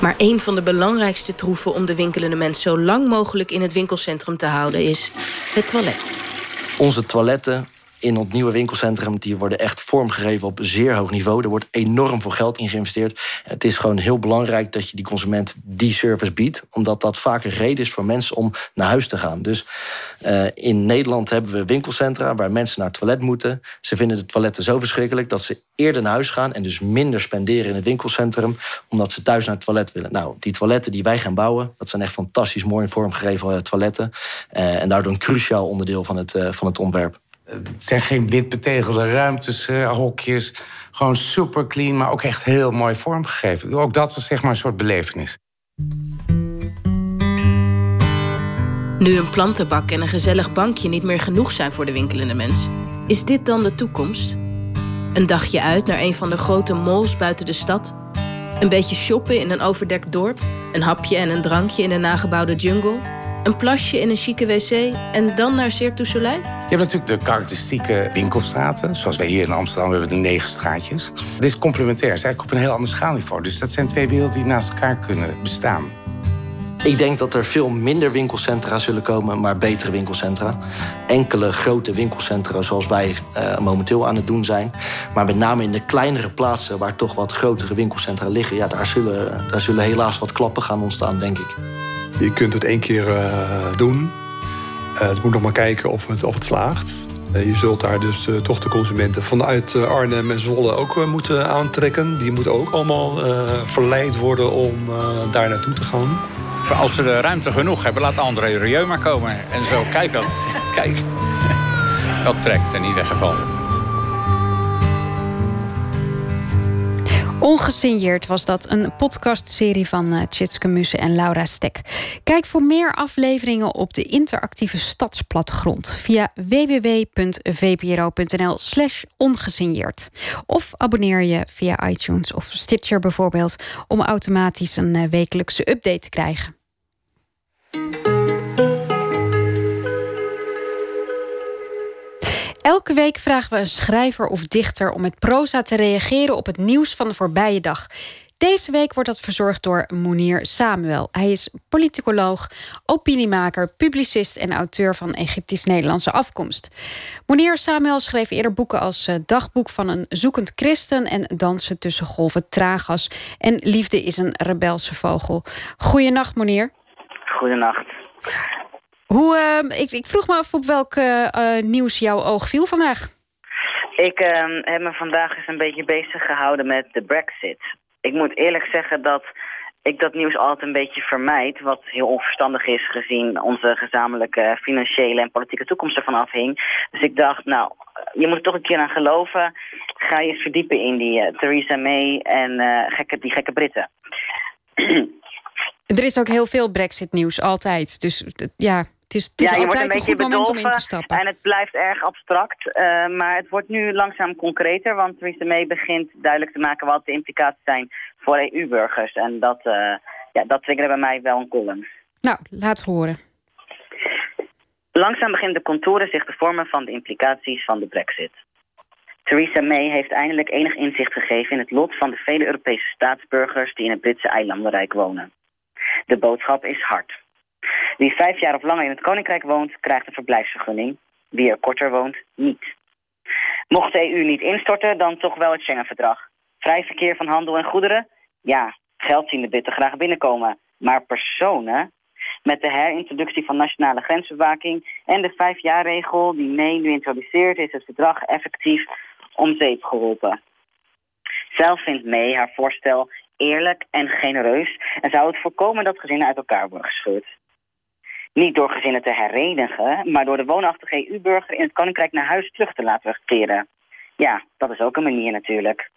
Maar een van de belangrijkste troeven om de winkelende mens zo lang mogelijk in het winkelcentrum te houden is het toilet. Onze toiletten in het nieuwe winkelcentrum die worden echt vormgegeven op zeer hoog niveau. Er wordt enorm veel geld in geïnvesteerd. Het is gewoon heel belangrijk dat je die consument die service biedt, omdat dat vaak een reden is voor mensen om naar huis te gaan. Dus uh, in Nederland hebben we winkelcentra waar mensen naar het toilet moeten. Ze vinden de toiletten zo verschrikkelijk dat ze eerder naar huis gaan en dus minder spenderen in het winkelcentrum, omdat ze thuis naar het toilet willen. Nou, die toiletten die wij gaan bouwen, dat zijn echt fantastisch mooi vormgegeven toiletten. Uh, en daardoor een cruciaal onderdeel van het, uh, van het ontwerp. Het zijn geen wit betegelde ruimtes, uh, hokjes. Gewoon super clean, maar ook echt heel mooi vormgegeven. Ook dat is zeg maar een soort belevenis. Nu een plantenbak en een gezellig bankje niet meer genoeg zijn voor de winkelende mens, is dit dan de toekomst? Een dagje uit naar een van de grote malls buiten de stad. Een beetje shoppen in een overdekt dorp. Een hapje en een drankje in een nagebouwde jungle. Een plasje in een chique wc en dan naar Cirque du Soleil? Je hebt natuurlijk de karakteristieke winkelstraten. Zoals wij hier in Amsterdam hebben we de negen straatjes. Dit is complementair. Het is eigenlijk op een heel ander schaalniveau. Dus dat zijn twee werelden die naast elkaar kunnen bestaan. Ik denk dat er veel minder winkelcentra zullen komen, maar betere winkelcentra. Enkele grote winkelcentra zoals wij uh, momenteel aan het doen zijn. Maar met name in de kleinere plaatsen waar toch wat grotere winkelcentra liggen... Ja, daar, zullen, daar zullen helaas wat klappen gaan ontstaan, denk ik. Je kunt het één keer uh, doen. Uh, het moet nog maar kijken of het, of het slaagt. je zult daar dus toch de consumenten vanuit Arnhem en Zwolle ook moeten aantrekken. Die moeten ook allemaal verleid worden om daar naartoe te gaan. Als ze de ruimte genoeg hebben, laat André Rieu maar komen. En zo, kijk dat. Kijk. Dat trekt in ieder geval. Ongesigneerd was dat, een podcastserie van uh, Tjitske Mussen en Laura Stek. Kijk voor meer afleveringen op de interactieve stadsplatgrond via www.vpro.nl slash ongesigneerd. Of abonneer je via iTunes of Stitcher bijvoorbeeld om automatisch een uh, wekelijkse update te krijgen. Elke week vragen we een schrijver of dichter om met proza te reageren op het nieuws van de voorbije dag. Deze week wordt dat verzorgd door Mounir Samuel. Hij is politicoloog, opiniemaker, publicist en auteur van Egyptisch-Nederlandse afkomst. Mounir Samuel schreef eerder boeken als eh, Dagboek van een zoekend christen en Dansen tussen golven tragas en Liefde is een rebelse vogel. Goedenacht, Mounir. Goedenacht. Hoe, uh, ik, ik, vroeg me af op welk uh, nieuws jouw oog viel vandaag. Ik uh, heb me vandaag eens een beetje bezig gehouden met de brexit. Ik moet eerlijk zeggen dat ik dat nieuws altijd een beetje vermijd. Wat heel onverstandig is gezien onze gezamenlijke financiële en politieke toekomst ervan afhing. Dus ik dacht, nou, je moet er toch een keer aan geloven. Ga je eens verdiepen in die Theresa May en gekke, die gekke Britten. Er is ook heel veel Brexit-nieuws, altijd. Dus ja, is, het is ja, je altijd een, een goed moment om in te stappen. En het blijft erg abstract. Uh, maar het wordt nu langzaam concreter. Want Theresa May begint duidelijk te maken wat de implicaties zijn voor EU-burgers. En dat, uh, ja, dat triggerde bij mij wel een column. Nou, laat horen. Langzaam beginnen de contouren zich te vormen van de implicaties van de brexit. Theresa May heeft eindelijk enig inzicht gegeven in het lot van de vele Europese staatsburgers die in het Britse eilandenrijk wonen. De boodschap is hard. Wie vijf jaar of langer in het Koninkrijk woont, krijgt een verblijfsvergunning. Wie er korter woont, niet. Mocht de EU niet instorten, dan toch wel het Schengen-verdrag. Vrij verkeer van handel en goederen? Ja, geld zien de Britten graag binnenkomen. Maar personen? Met de herintroductie van nationale grensbewaking en de vijfjaarregel die May nu introduceert, is het verdrag effectief om zeep geholpen. Zelf vindt May haar voorstel eerlijk en genereus en zou het voorkomen dat gezinnen uit elkaar worden gescheurd. Niet door gezinnen te herenigen, maar door de woonachtige EU-burger in het Koninkrijk naar huis terug te laten keren. Ja, dat is ook een manier natuurlijk.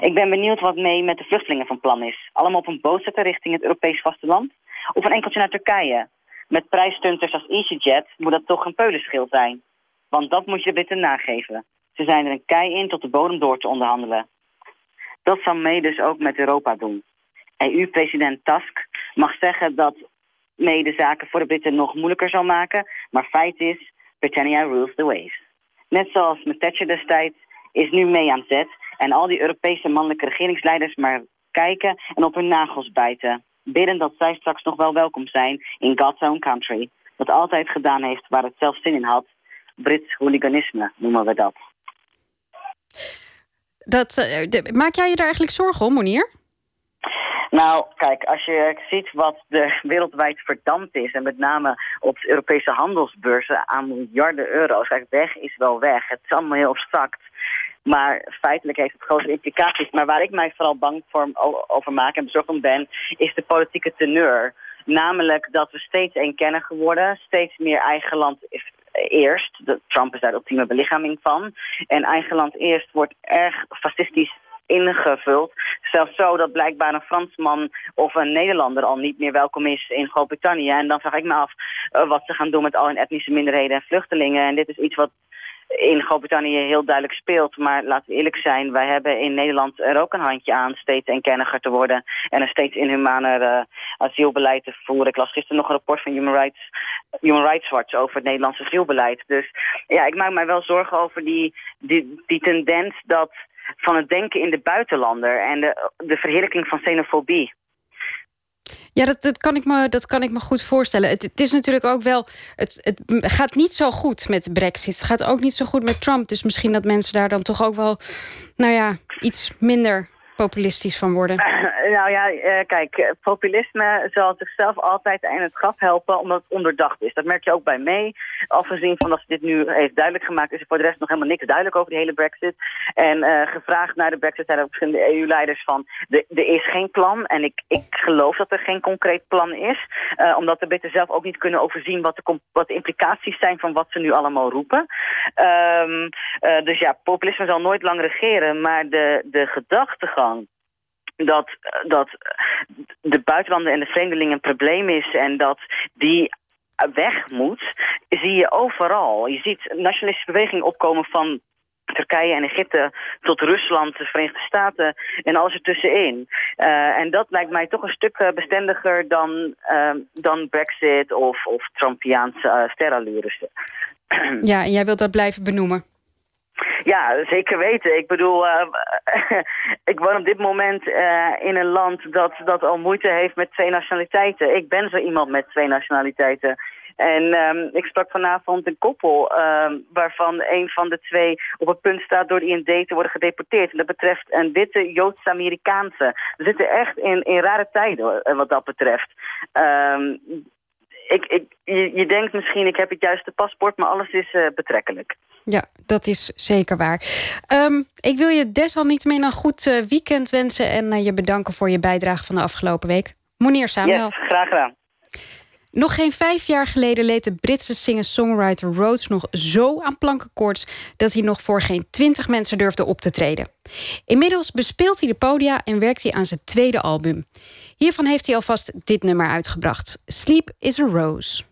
Ik ben benieuwd wat mee met de vluchtelingen van plan is. Allemaal op een boot zetten richting het Europees vasteland? Of een enkeltje naar Turkije? Met prijsstunters als EasyJet moet dat toch een peulenschil zijn. Want dat moet je de nageven. Ze zijn er een kei in tot de bodem door te onderhandelen. Dat zal May dus ook met Europa doen. EU-president Tusk mag zeggen dat De zaken voor de Britten nog moeilijker zal maken, maar feit is, Britannia rules the waves. Net zoals met Thatcher destijds is nu May aan zet en al die Europese mannelijke regeringsleiders maar kijken en op hun nagels bijten. Bidden dat zij straks nog wel welkom zijn in God's own country. Dat altijd gedaan heeft waar het zelf zin in had. Brits hooliganisme noemen we dat. Dat, uh, maak jij je daar eigenlijk zorgen om, Monier? Nou, kijk, als je ziet wat er wereldwijd verdampt is... en met name op de Europese handelsbeurzen aan miljarden euro's... Kijk, weg is wel weg. Het is allemaal heel abstract. Maar feitelijk heeft het grote implicaties. Maar waar ik mij vooral bang voor over maak en bezorgd om ben... is de politieke teneur. Namelijk dat we steeds eenkennig geworden. Steeds meer eigen land eerst. Trump is daar de ultieme belichaming van. En eigen land eerst wordt erg fascistisch ingevuld. Zelfs zo dat blijkbaar een Fransman of een Nederlander al niet meer welkom is in Groot-Brittannië. En dan vraag ik me af uh, wat ze gaan doen met al hun etnische minderheden en vluchtelingen. En dit is iets wat in Groot-Brittannië heel duidelijk speelt. Maar laten we eerlijk zijn, wij hebben in Nederland er ook een handje aan steeds eenkenniger te worden en een steeds inhumaner uh, asielbeleid te voeren. Ik las gisteren nog een rapport van Human Rights, Human Rights Watch over het Nederlandse asielbeleid. Dus ja, ik maak mij wel zorgen over die, die, die tendens dat van het denken in de buitenlander en de, de verheerlijking van xenofobie. Ja, dat, dat, kan ik me, dat kan ik me goed voorstellen. Het, het, is natuurlijk ook wel. Het, het gaat niet zo goed met Brexit. Het gaat ook niet zo goed met Trump. Dus misschien dat mensen daar dan toch ook wel. Nou ja, iets minder populistisch van worden? nou ja, uh, kijk, populisme zal zichzelf altijd in het graf helpen omdat het onderdacht is. Dat merk je ook bij mee. Afgezien van dat ze dit nu heeft duidelijk gemaakt, is er voor de rest nog helemaal niks duidelijk over die hele brexit. En uh, gevraagd naar de brexit zijn ook verschillende EU-leiders van, er is geen plan. En ik, ik geloof dat er geen concreet plan is. Omdat de Britten zelf ook niet kunnen overzien wat de, wat de implicaties zijn van wat ze nu allemaal roepen. Um, dus ja, populisme zal nooit lang regeren, maar de, de gedachtegang dat, dat de buitenlanden en de vreemdelingen een probleem is en dat die weg moet, zie je overal. Je ziet nationalistische bewegingen opkomen van Turkije en Egypte tot Rusland, de Verenigde Staten en alles ertussenin. Uh, en dat lijkt mij toch een stuk eh, bestendiger dan, uh, dan Brexit of, of Trumpiaanse uh. Ja, en jij wilt dat blijven benoemen? Ja, zeker weten. Ik bedoel, uh, ik woon op dit moment uh, in een land dat, dat al moeite heeft met twee nationaliteiten. Ik ben zo iemand met twee nationaliteiten. En um, ik sprak vanavond een koppel uh, waarvan een van de twee op het punt staat door de IND te worden gedeporteerd. En dat betreft een witte Joods-Amerikaanse. We zitten echt in, in rare tijden wat dat betreft. Um, ik, ik, je, je denkt misschien ik heb het juiste paspoort, maar alles is betrekkelijk. Ja, dat is zeker waar. Um, ik wil je desalniettemin een goed uh, weekend wensen... en uh, je bedanken voor je bijdrage van de afgelopen week. Meneer Samuel. Yes, graag gedaan. Nog geen vijf jaar geleden leed de Britse singer-songwriter Rhodes nog zo aan plankenkoorts... dat hij nog voor geen twintig mensen durfde op te treden. Inmiddels bespeelt hij de podia en werkt hij aan zijn tweede album. Hiervan heeft hij alvast dit nummer uitgebracht. Sleep is a Rose.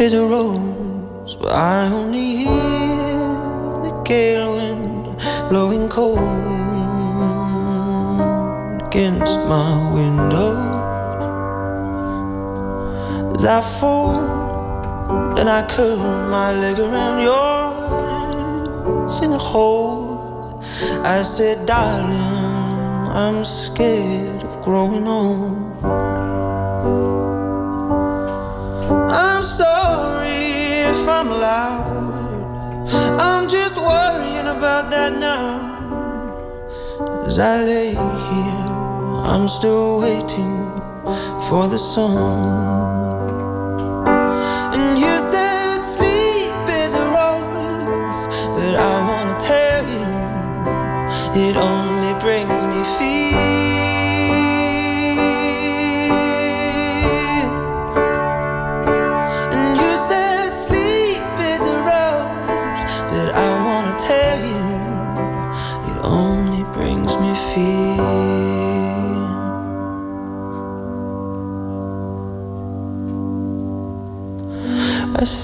Is a rose, but I only hear the gale wind blowing cold against my window. As I fall, then I curl my leg around yours in a hole. I said, darling, I'm scared of growing old. I'm loud. I'm just worrying about that now. As I lay here, I'm still waiting for the sun. And you said sleep is a rose, but I wanna tell you it only brings me fear.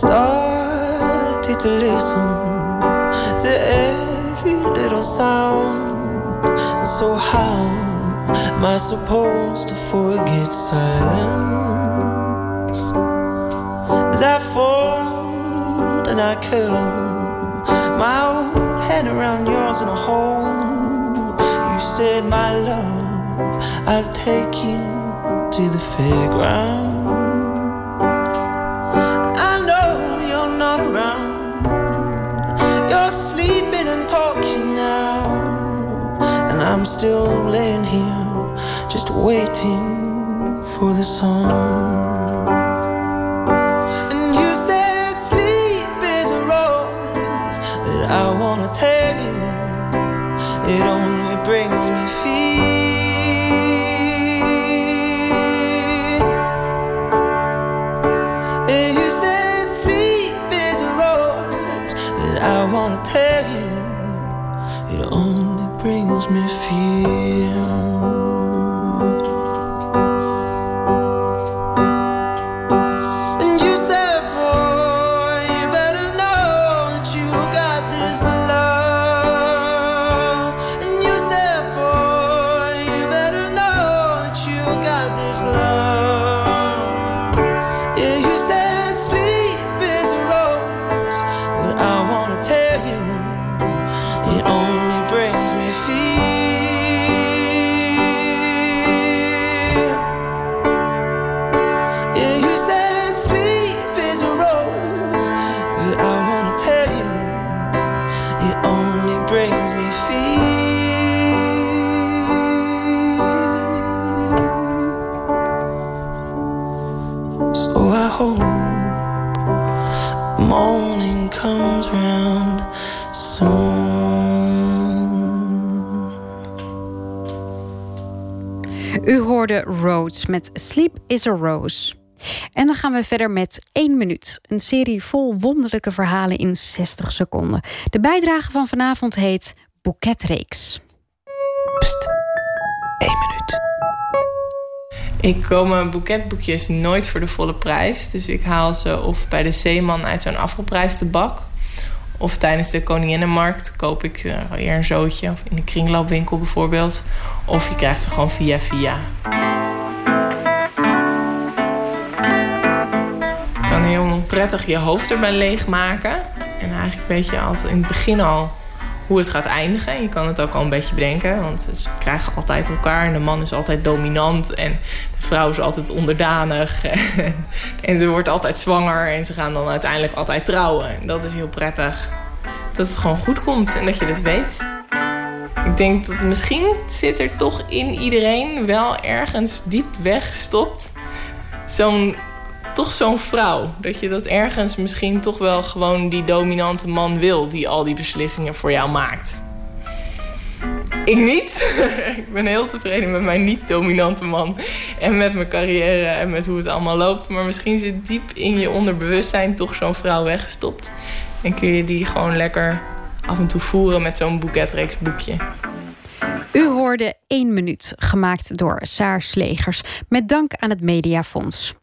Started to listen to every little sound. And so, how am I supposed to forget silence? I fold and I curl my old hand around yours in a hole, you said, My love, I'll take you to the fairground. I'm still laying here, just waiting for the sun. Rhodes met Sleep is a Rose. En dan gaan we verder met 1 minuut. Een serie vol wonderlijke verhalen in 60 seconden. De bijdrage van vanavond heet Boeketreeks. Pst, 1 minuut. Ik koop mijn boeketboekjes nooit voor de volle prijs. Dus ik haal ze of bij de Zeeman uit zo'n afgeprijsde bak... Of tijdens de Koninginnenmarkt koop ik uh, weer een zootje. Of in de kringloopwinkel bijvoorbeeld. Of je krijgt ze gewoon via via. Heel prettig je hoofd erbij leegmaken. En eigenlijk weet je altijd in het begin al hoe het gaat eindigen. Je kan het ook al een beetje bedenken. Want ze krijgen altijd elkaar. En de man is altijd dominant. En de vrouw is altijd onderdanig. en ze wordt altijd zwanger. En ze gaan dan uiteindelijk altijd trouwen. En dat is heel prettig. Dat het gewoon goed komt. En dat je dit weet. Ik denk dat misschien zit er toch in iedereen wel ergens diep weggestopt. Zo'n toch zo'n vrouw. Dat je dat ergens misschien toch wel gewoon die dominante man wil... die al die beslissingen voor jou maakt. Ik niet. ik ben heel tevreden met mijn niet-dominante man. En met mijn carrière en met hoe het allemaal loopt. Maar misschien zit diep in je onderbewustzijn toch zo'n vrouw weggestopt. En kun je die gewoon lekker af en toe voeren met zo'n boeketreeks boekje. U hoorde 1 minuut, gemaakt door Saar Slegers. Met dank aan het Mediafonds.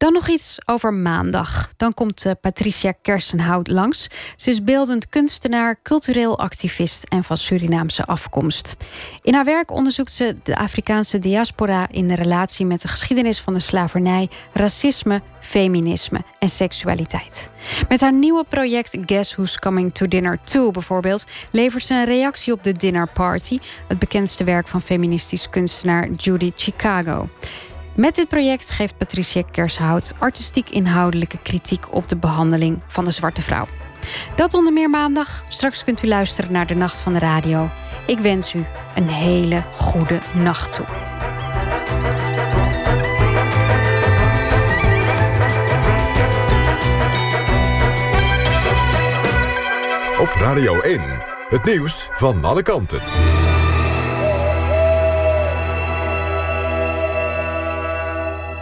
Dan nog iets over maandag. Dan komt uh, Patricia Kersenhout langs. Ze is beeldend kunstenaar, cultureel activist en van Surinaamse afkomst. In haar werk onderzoekt ze de Afrikaanse diaspora in de relatie met de geschiedenis van de slavernij, racisme, feminisme en seksualiteit. Met haar nieuwe project Guess Who's Coming to Dinner 2 bijvoorbeeld levert ze een reactie op de Dinner Party, het bekendste werk van feministisch kunstenaar Judy Chicago. Met dit project geeft Patricia Kershout artistiek-inhoudelijke kritiek op de behandeling van de zwarte vrouw. Dat onder meer maandag. Straks kunt u luisteren naar de Nacht van de Radio. Ik wens u een hele goede nacht toe. Op Radio 1, het nieuws van alle kanten.